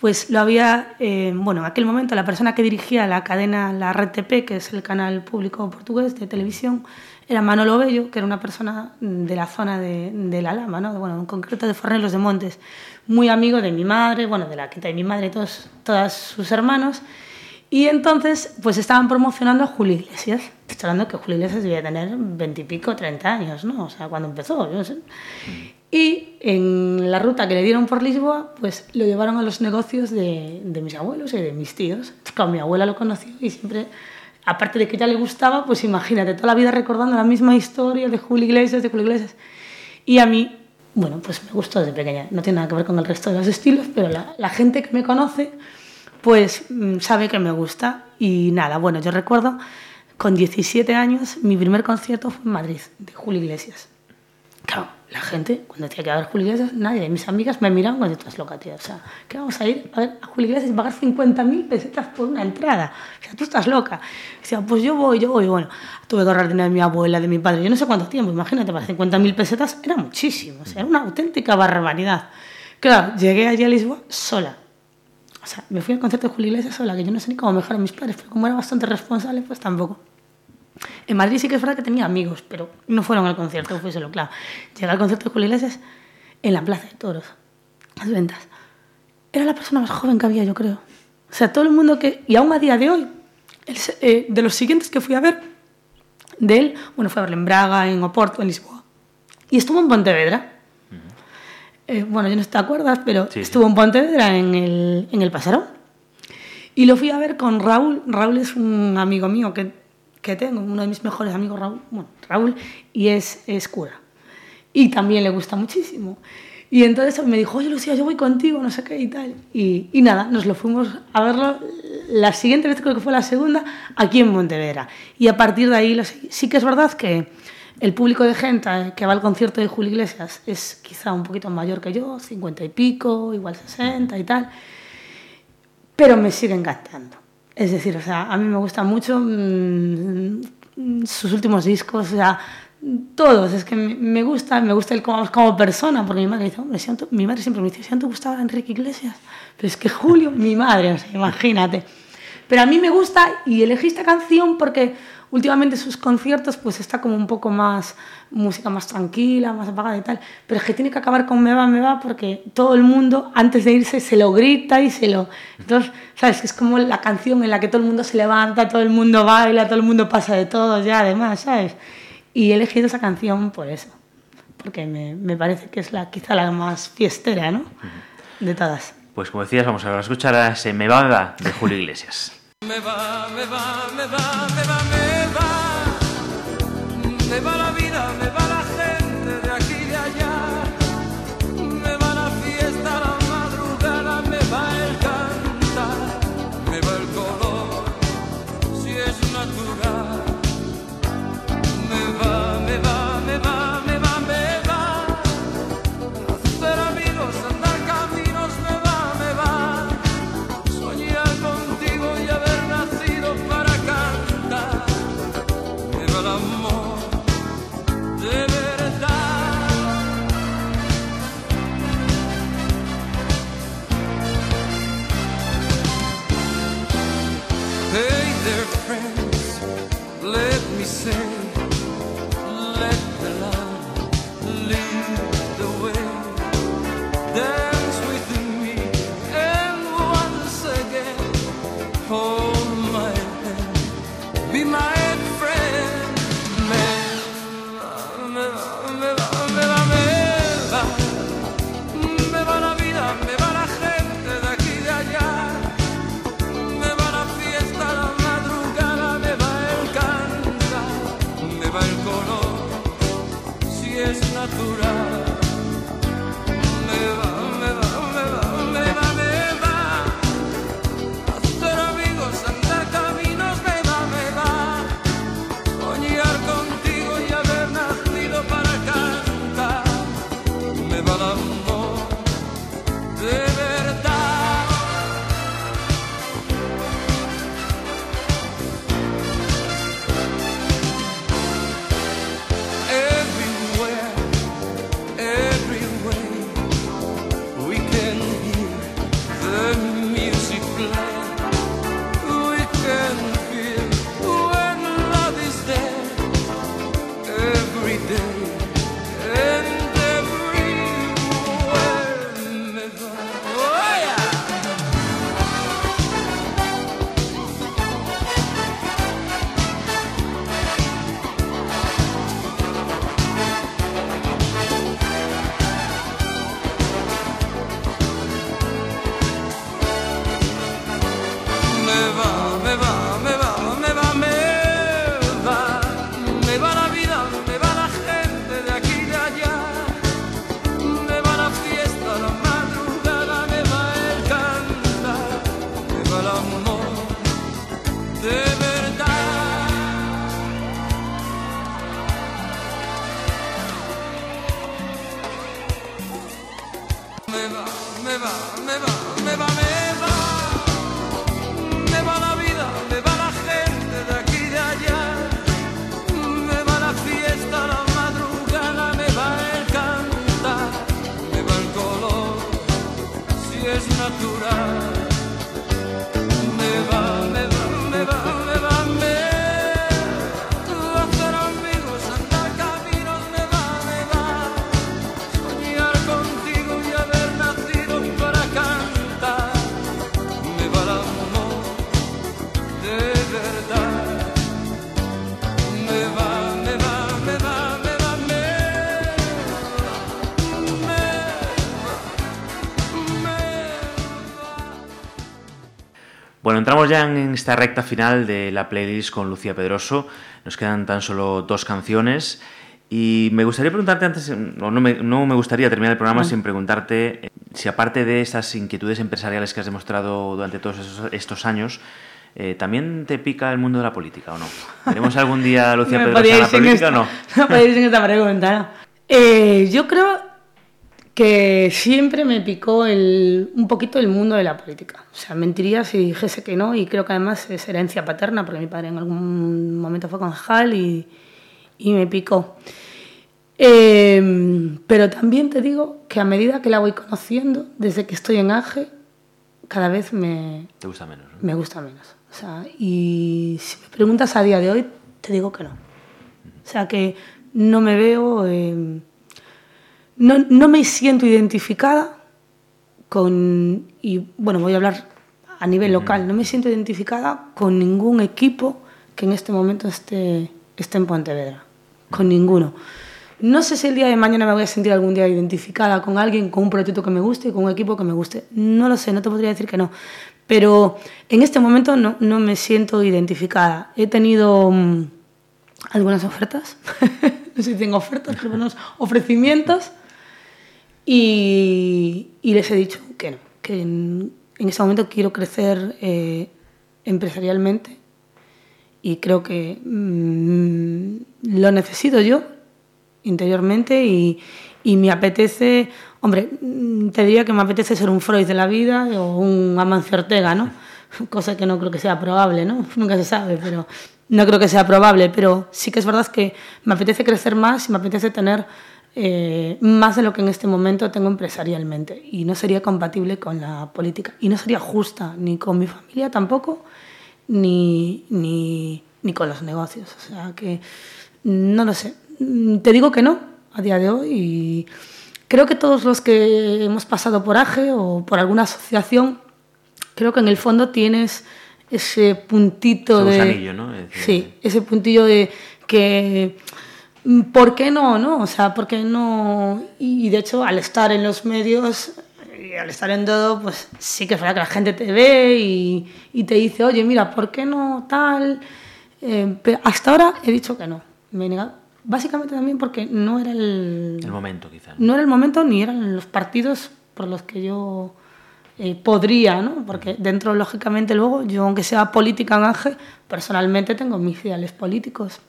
pues lo había, eh, bueno, en aquel momento la persona que dirigía la cadena, la Red TP, que es el canal público portugués de televisión, era Manolo Bello, que era una persona de la zona de, de La Lama, ¿no? bueno, en concreto de Fornelos de Montes, muy amigo de mi madre, bueno, de la quinta de mi madre todos, todos sus hermanos, y entonces, pues estaban promocionando a Julio Iglesias. Estoy hablando que Julio Iglesias debía tener veintipico, treinta años, ¿no? O sea, cuando empezó, yo no sé. Y en la ruta que le dieron por Lisboa, pues lo llevaron a los negocios de, de mis abuelos y de mis tíos. Claro, mi abuela lo conoció y siempre, aparte de que ya le gustaba, pues imagínate, toda la vida recordando la misma historia de Julio Iglesias, de Julio Iglesias. Y a mí, bueno, pues me gustó desde pequeña. No tiene nada que ver con el resto de los estilos, pero la, la gente que me conoce, pues mm, sabe que me gusta. Y nada, bueno, yo recuerdo con 17 años, mi primer concierto fue en Madrid, de Julio Iglesias. Claro, la gente, cuando decía que ver Julio Iglesias, nadie de mis amigas me miraban cuando estás loca, tía. O sea, ¿qué vamos a ir a ver a Julio Iglesias y pagar 50.000 pesetas por una entrada? O sea, tú estás loca. O sea, pues yo voy, yo voy. Bueno, tuve que ahorrar dinero de mi abuela, de mi padre. Yo no sé cuánto tiempo, imagínate, para 50.000 pesetas era muchísimo. O sea, era una auténtica barbaridad. Claro, llegué allí a Lisboa sola. O sea, me fui al concierto de Julio Iglesias sola, que yo no sé ni cómo me dejaron mis padres, pero como era bastante responsable, pues tampoco. En Madrid sí que es verdad que tenía amigos, pero no fueron al concierto, fue solo, claro. Llegué al concierto de Julio Iglesias en la Plaza de Toros, las ventas. Era la persona más joven que había, yo creo. O sea, todo el mundo que... Y aún a día de hoy, el eh, de los siguientes que fui a ver, de él, bueno, fue a verle en Braga, en Oporto, en Lisboa. Y estuvo en Pontevedra. Eh, bueno, yo no te acuerdas, pero Sí, sí. estuvo en Pontevedra en el, en el Pasarón. Y lo fui a ver con Raúl. Raúl es un amigo mío que, que tengo, uno de mis mejores amigos, Raúl. Y es, es cura. Y también le gusta muchísimo. Y entonces me dijo, oye Lucía, yo voy contigo, no sé qué y tal. Y, y nada, nos lo fuimos a verlo la siguiente vez, creo que fue la segunda, aquí en Montevera. Y a partir de ahí, sí que es verdad que el público de gente que va al concierto de Julio Iglesias es quizá un poquito mayor que yo, 50 y pico, igual 60 y tal pero me sigue encantando. Es decir, o sea, a mí me gustan mucho mm, sus últimos discos, o sea, todos, es que me, gusta, me gusta él como, como persona, porque mi madre dice, hombre, si a tu- mi madre siempre me dice, si a ti te gustaba Enrique Iglesias, pero es que Julio, mi madre, o sea, imagínate. Pero a mí me gusta y elegí esta canción porque últimamente sus conciertos pues está como un poco más música más tranquila, más apagada y tal, pero es que tiene que acabar con Me va, me va porque todo el mundo antes de irse se lo grita y se lo... Entonces, ¿sabes? Es como la canción en la que todo el mundo se levanta, todo el mundo baila, todo el mundo pasa de todo ya además, ¿sabes? Y he elegido esa canción por eso, porque me, me parece que es la quizá la más fiestera, ¿no? De todas. Pues como decías, vamos a escuchar a ese Me va, me va de Julio Iglesias. Me va, me va, me va, me va, me va. Me va la vida, me va entramos ya en esta recta final de la playlist con Lucía Pedroso. Nos quedan tan solo dos canciones. Y me gustaría preguntarte antes, o no me, no me gustaría terminar el programa sin preguntarte eh, si aparte de estas inquietudes empresariales que has demostrado durante todos esos- estos años, eh, ¿también te pica el mundo de la política o no? ¿Veremos algún día a Lucía Pedroso en la política o esta- no? No podéis en esta pregunta, ¿no? Eh, yo creo que siempre me picó el, un poquito el mundo de la política. O sea, mentiría si dijese que no, y creo que además es herencia paterna, porque mi padre en algún momento fue concejal y, y me picó. Eh, pero también te digo que a medida que la voy conociendo, desde que estoy en AGE, cada vez me, Te gusta menos, ¿no? me gusta menos. O sea, y si me preguntas a día de hoy, te digo que no. O sea, que no me veo, eh, no, no me siento identificada con, y bueno, voy a hablar a nivel local, no me siento identificada con ningún equipo que en este momento esté, esté en Pontevedra, con ninguno. No sé si el día de mañana me voy a sentir algún día identificada con alguien, con un proyecto que me guste, con un equipo que me guste. No lo sé, no te podría decir que no. Pero en este momento no, no me siento identificada. He tenido mm, algunas ofertas, no sé si tengo ofertas, pero unos ofrecimientos, y, y les he dicho que no, que en, en este momento quiero crecer eh, empresarialmente y creo que mm, lo necesito yo interiormente y, y me apetece, hombre, mm, te diría que me apetece ser un Freud de la vida o un Amancio Ortega, ¿no? Cosa que no creo que sea probable, ¿no? Nunca se sabe, pero no creo que sea probable, pero sí que es verdad que me apetece crecer más y me apetece tener eh, más de lo que en este momento tengo empresarialmente y no sería compatible con la política y no sería justa ni con mi familia tampoco ni, ni, ni con los negocios. O sea que no lo sé. Te digo que no a día de hoy y creo que todos los que hemos pasado por AGE o por alguna asociación, creo que en el fondo tienes ese puntito Ese de... gusanillo, ¿no? Es Sí, ese puntillo de que... mm, ¿Por qué no? no? O sea, ¿por qué no? Y de hecho, al estar en los medios, y al estar en todo, pues sí que es verdad que la gente te ve y, y te dice, oye, mira, ¿por qué no tal? Eh, pero hasta ahora he dicho que no. Me he negado básicamente también porque no era el, El momento, quizá. no era el momento ni eran los partidos por los que yo eh, podría, ¿no? Porque dentro, lógicamente, luego, yo, aunque sea política en Ángel, personalmente tengo mis ideales políticos.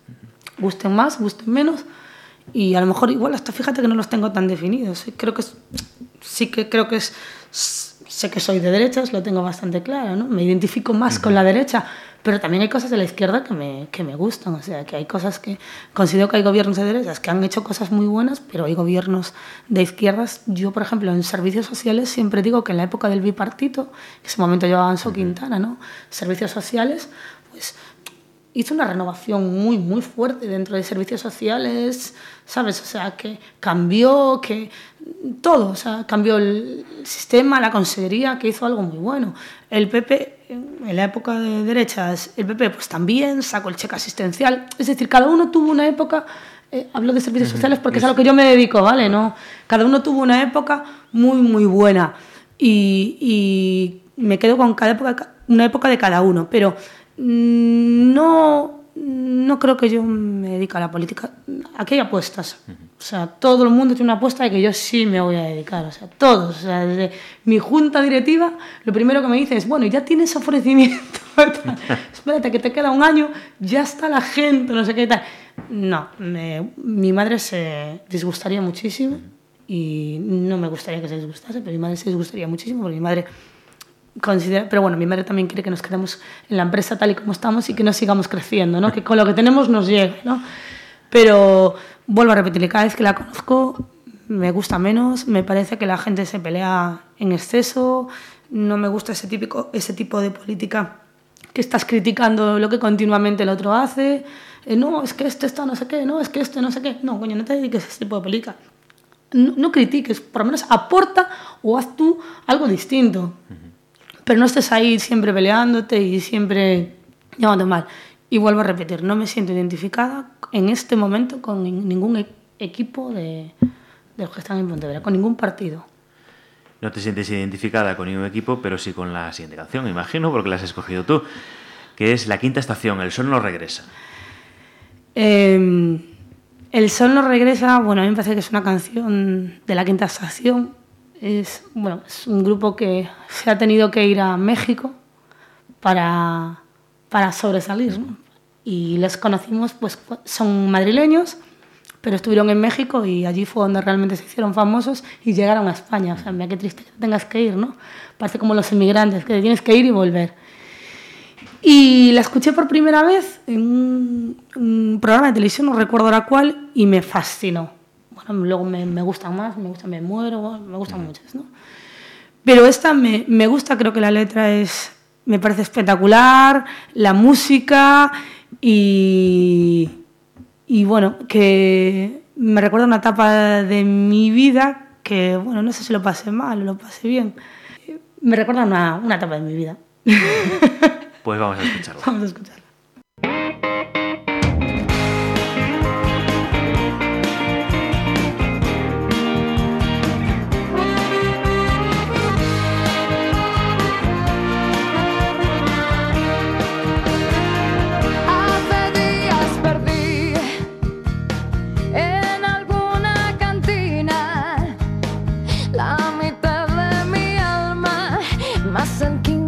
Gusten más, gusten menos. Y a lo mejor, igual, hasta fíjate que no los tengo tan definidos. Creo que es- sí que creo que es. Sé que soy de derechas, lo tengo bastante claro, ¿no? Me identifico más con la derecha, pero también hay cosas de la izquierda que me, que me gustan. O sea, que hay cosas que. Considero que hay gobiernos de derechas que han hecho cosas muy buenas, pero hay gobiernos de izquierdas. Yo, por ejemplo, en servicios sociales siempre digo que en la época del bipartito, en ese momento llevaba Anso Quintana, ¿no? Servicios sociales, hizo una renovación muy, muy fuerte dentro de servicios sociales, ¿sabes? O sea, que cambió, que todo, o sea, cambió el sistema, la consejería, que hizo algo muy bueno. El PP, en la época de derechas, el PP pues también sacó el cheque asistencial, es decir, cada uno tuvo una época, eh, hablo de servicios sociales porque es a lo que yo me dedico, ¿vale? No, cada uno tuvo una época muy, muy buena y, y me quedo con cada época, una época de cada uno, pero no, no creo que yo me dedique a la política. Aquí hay apuestas. O sea, todo el mundo tiene una apuesta de que yo sí me voy a dedicar. O sea, todos. O sea, desde mi junta directiva, lo primero que me dicen es, bueno, ya tienes ofrecimiento. Espérate, que te queda un año, ya está la gente, no sé qué tal. No, me- mi madre se disgustaría muchísimo y no me gustaría que se disgustase, pero mi madre se disgustaría muchísimo porque mi madre considera, pero bueno, mi madre también quiere que nos quedemos en la empresa tal y como estamos y que no sigamos creciendo, ¿no? Que con lo que tenemos nos llegue, ¿no? Pero vuelvo a repetirle, cada vez que la conozco me gusta menos, me parece que la gente se pelea en exceso, no me gusta ese, típico, ese tipo de política que estás criticando lo que continuamente el otro hace, eh, no, es que este está no sé qué, no, es que este no sé qué, no, coño, no te dediques a ese tipo de política. No, no critiques, por lo menos aporta o haz tú algo distinto pero no estés ahí siempre peleándote y siempre llevando mal. Y vuelvo a repetir, no me siento identificada en este momento con nin- ningún e- equipo de, de los que están en Pontevedra, con ningún partido. No te sientes identificada con ningún equipo, pero sí con la siguiente canción, imagino, porque la has escogido tú, que es La Quinta Estación, El Sol no regresa. Eh, el sol no regresa, bueno, a mí me parece que es una canción de la quinta estación. Es, bueno, es un grupo que se ha tenido que ir a México para, para sobresalir. ¿no? Y les conocimos, pues son madrileños, pero estuvieron en México y allí fue donde realmente se hicieron famosos y llegaron a España. O sea, mira qué triste que tengas que ir, ¿no? Parece como los inmigrantes, que tienes que ir y volver. Y la escuché por primera vez en un, un programa de televisión, no recuerdo ahora cuál, y me fascinó. Bueno, luego me, me gustan más, me gustan Me Muero, me gustan muchas, ¿no? Pero esta me, me gusta, creo que la letra es, me parece espectacular, la música y, y bueno, que me recuerda una etapa de mi vida que, bueno, no sé si lo pasé mal o lo pasé bien. Me recuerda una, una etapa de mi vida. Pues vamos a escucharla. Vamos a escucharla. Alma, más el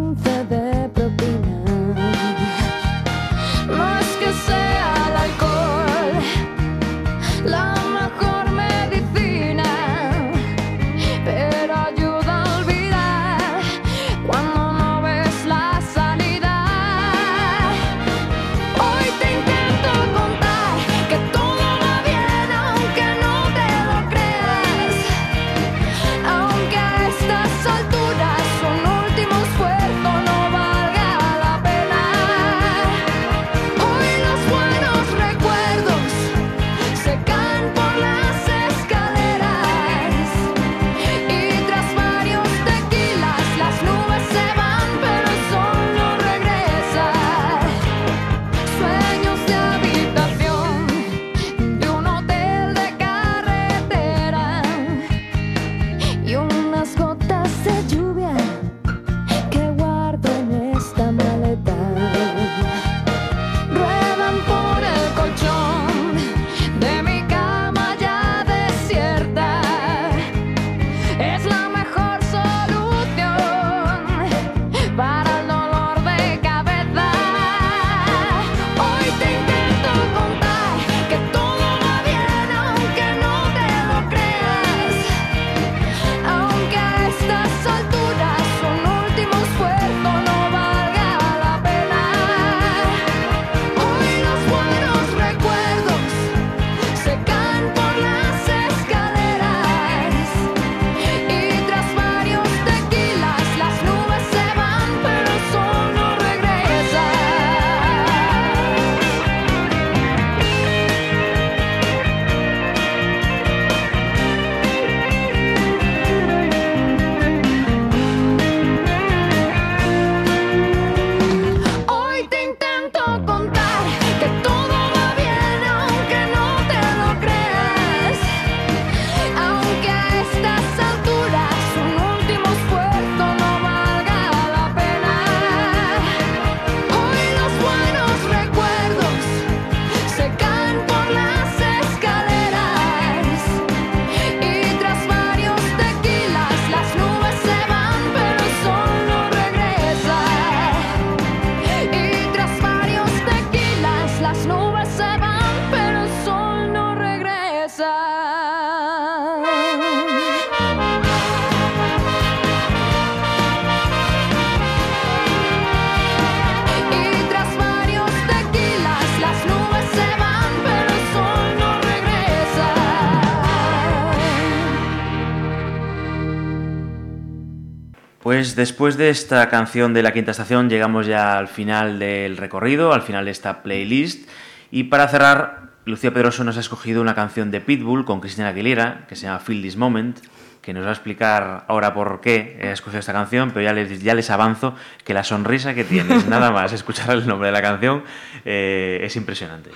Pues después de esta canción de la quinta estación llegamos ya al final del recorrido, al final de esta playlist. Y para cerrar, Lucía Pedroso nos ha escogido una canción de Pitbull con Cristina Aguilera que se llama Feel This Moment, que nos va a explicar ahora por qué he escogido esta canción, pero ya les, ya les avanzo que la sonrisa que tienes, nada más escuchar el nombre de la canción, eh, es impresionante.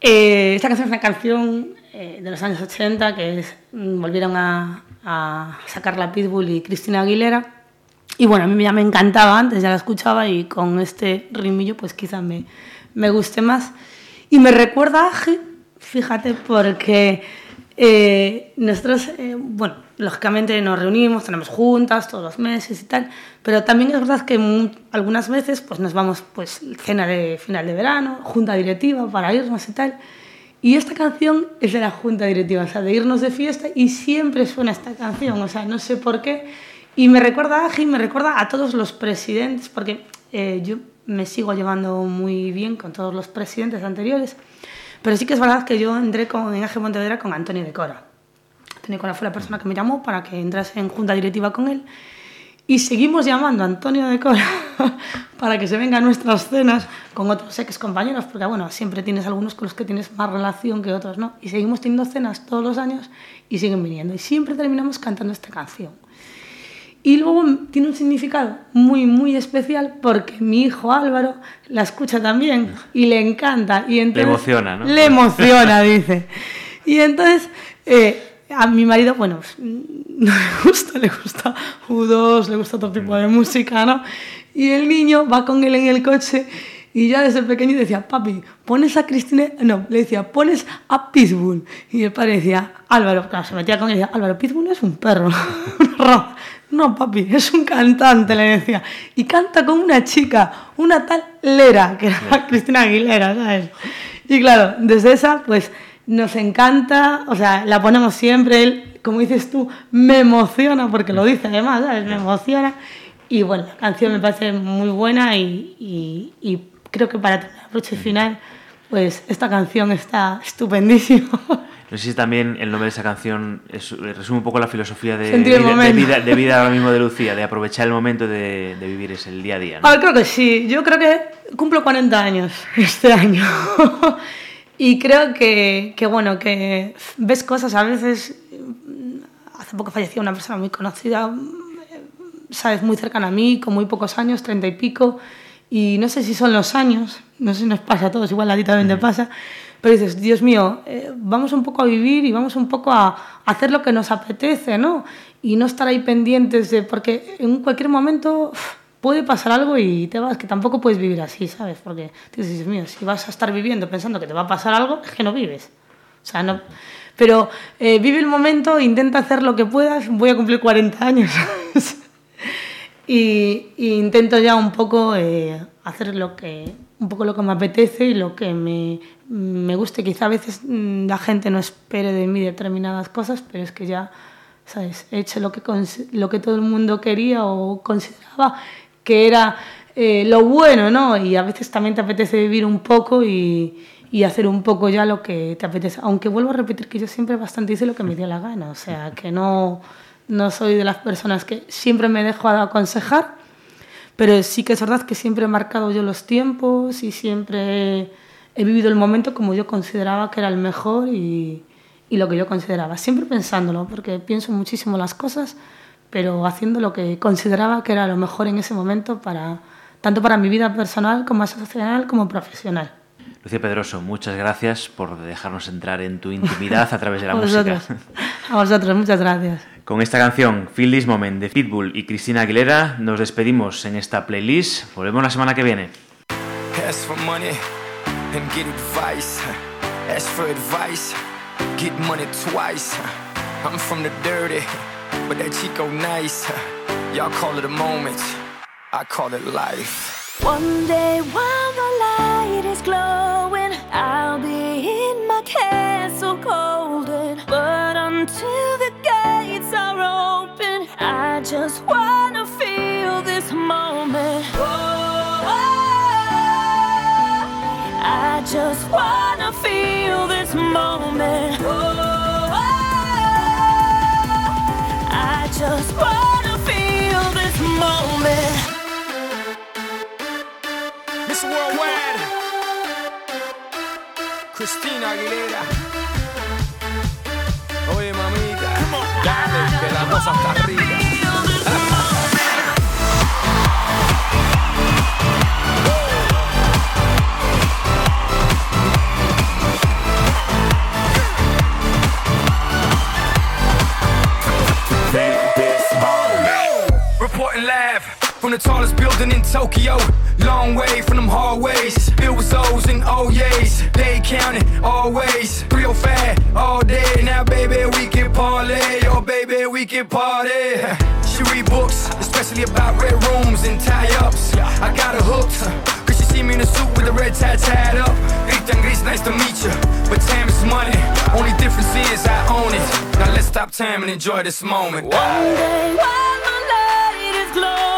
Eh, esta canción es una canción eh, de los años 80 que es- mm, volvieron a, a sacarla Pitbull y Cristina Aguilera. Y bueno, a mí ya me encantaba antes, ya la escuchaba y con este ritmillo pues quizá me, me guste más. Y me recuerda a fíjate, porque eh, nosotros, eh, bueno, lógicamente nos reunimos, tenemos juntas todos los meses y tal, pero también es verdad que algunas veces pues nos vamos pues cena de final de verano, junta directiva para irnos y tal. Y esta canción es de la junta directiva, o sea, de irnos de fiesta y siempre suena esta canción, o sea, no sé por qué. Y me recuerda a Aji, me recuerda a todos los presidentes, porque eh, yo me sigo llevando muy bien con todos los presidentes anteriores. Pero sí que es verdad que yo entré con, en AG Pontevedra con Antonio de Cora. Antonio de Cora fue la persona que me llamó para que entrase en junta directiva con él. Y seguimos llamando a Antonio de Cora para que se venga a nuestras cenas con otros ex compañeros, porque bueno, siempre tienes algunos con los que tienes más relación que otros, ¿no? Y seguimos teniendo cenas todos los años y siguen viniendo. Y siempre terminamos cantando esta canción. Y luego tiene un significado muy, muy especial porque mi hijo Álvaro la escucha también y le encanta. Y entonces, emociona, ¿no? Le emociona, dice. Y entonces, eh, a mi marido, bueno, pues, no le gusta, le gusta U2, le gusta otro tipo de música, ¿no? Y el niño va con él en el coche y ya desde pequeño decía, papi, pones a Cristina, no, le decía, pones a Pitbull. Y el padre decía, Álvaro, claro, se metía con él y decía, Álvaro, Pitbull es un perro, una raza". No, papi, es un cantante, le decía. Y canta con una chica, una tal Lera, que era Cristina Aguilera, ¿sabes? Y claro, desde esa, pues nos encanta, o sea, la ponemos siempre. Él, como dices tú, me emociona, porque lo dice además, ¿sabes? Me emociona. Y bueno, la canción me parece muy buena y, y- y creo que para el broche final, pues esta canción está estupendísima. No sé si también el nombre de esa canción es- resume un poco la filosofía de, vida, de, vida, de vida ahora mismo de Lucía, de aprovechar el momento de, de vivir ese el día a día. ¿no? A ver, creo que sí. Yo creo que cumplo 40 años este año. y creo que, que, bueno, que ves cosas a veces. mm, Hace poco falleció una persona muy conocida, mm, sabes, muy cercana a mí, con muy pocos años, 30 y pico. Y no sé si son los años, no sé si nos pasa a todos, igual a ti también te pasa. Pero dices, Dios mío, eh, vamos un poco a vivir y vamos un poco a hacer lo que nos apetece, ¿no? Y no estar ahí pendientes de. Porque en cualquier momento puede pasar algo y te vas, que tampoco puedes vivir así, ¿sabes? Porque dices, Dios mío, si vas a estar viviendo pensando que te va a pasar algo, es que no vives. O sea, no. Pero eh, vive el momento, intenta hacer lo que puedas. Voy a cumplir 40 años. ¿sabes? y, y intento ya un poco eh, hacer lo que un poco lo que me apetece y lo que me, me guste. Quizá a veces mm, la gente no espere de mí determinadas cosas pero es que ya sabes he hecho lo que lo que todo el mundo quería o consideraba que era eh, lo bueno no y a veces también te apetece vivir un poco y, y hacer un poco ya lo que te apetece. Aunque vuelvo a repetir que yo siempre bastante hice lo que me dio la gana. O sea que no no soy de las personas que siempre me dejo aconsejar, pero sí que es verdad que siempre he marcado yo los tiempos y siempre he, vivido el momento como yo consideraba que era el mejor y, y lo que yo consideraba. Siempre pensándolo, porque pienso muchísimo las cosas, pero haciendo lo que consideraba que era lo mejor en ese momento, para, tanto para mi vida personal como asociacional como profesional. Lucía Pedroso, muchas gracias por dejarnos entrar en tu intimidad a través de la a música. a vosotros, muchas gracias. Con esta canción, Feel This Moment de Pitbull y Cristina Aguilera, nos despedimos en esta playlist. Volvemos la semana que viene. Ask for money and get advice. Ask for advice, get money twice. I'm from the dirty, but that Chico nice. Y'all call it a moment, I call it life. One day while the light is glowing, just wanna feel this moment. Oh, oh, oh. I just wanna feel this moment. Oh, oh, oh. I just wanna feel this moment. Miss Worldwide, Christina Aguilera. Oye, mamita, dale, que la cosa está arriba. The tallest building in Tokyo. Long way from them hallways. Filled with O's and O's. They counting always. Real fat all day. Now, baby, we can parlay. Oh, baby, we can party. She read books, especially about red rooms and tie ups. I got her hooked. See me in a suit with a red tie tied up. Ethan nice to meet you. But time is money. Only difference is I own it. Now let's stop time and enjoy this moment. One day while my light is glowing,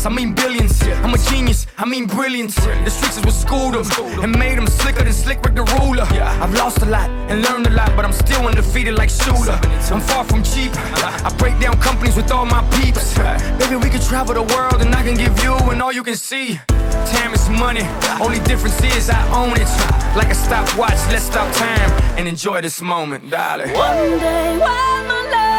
dollars, I mean billions. I'm a genius, I mean brilliance. The streets is what schooled them and made them slicker than Slick Rick the ruler. I've lost a lot and learned a lot, but I'm still undefeated like Shooter. I'm far from cheap. I break down companies with all my peeps. Baby, we can travel the world and I can give you and all you can see. Time is money, only difference is I own it. Like a stopwatch, let's stop time and enjoy this moment, darling. One day while my light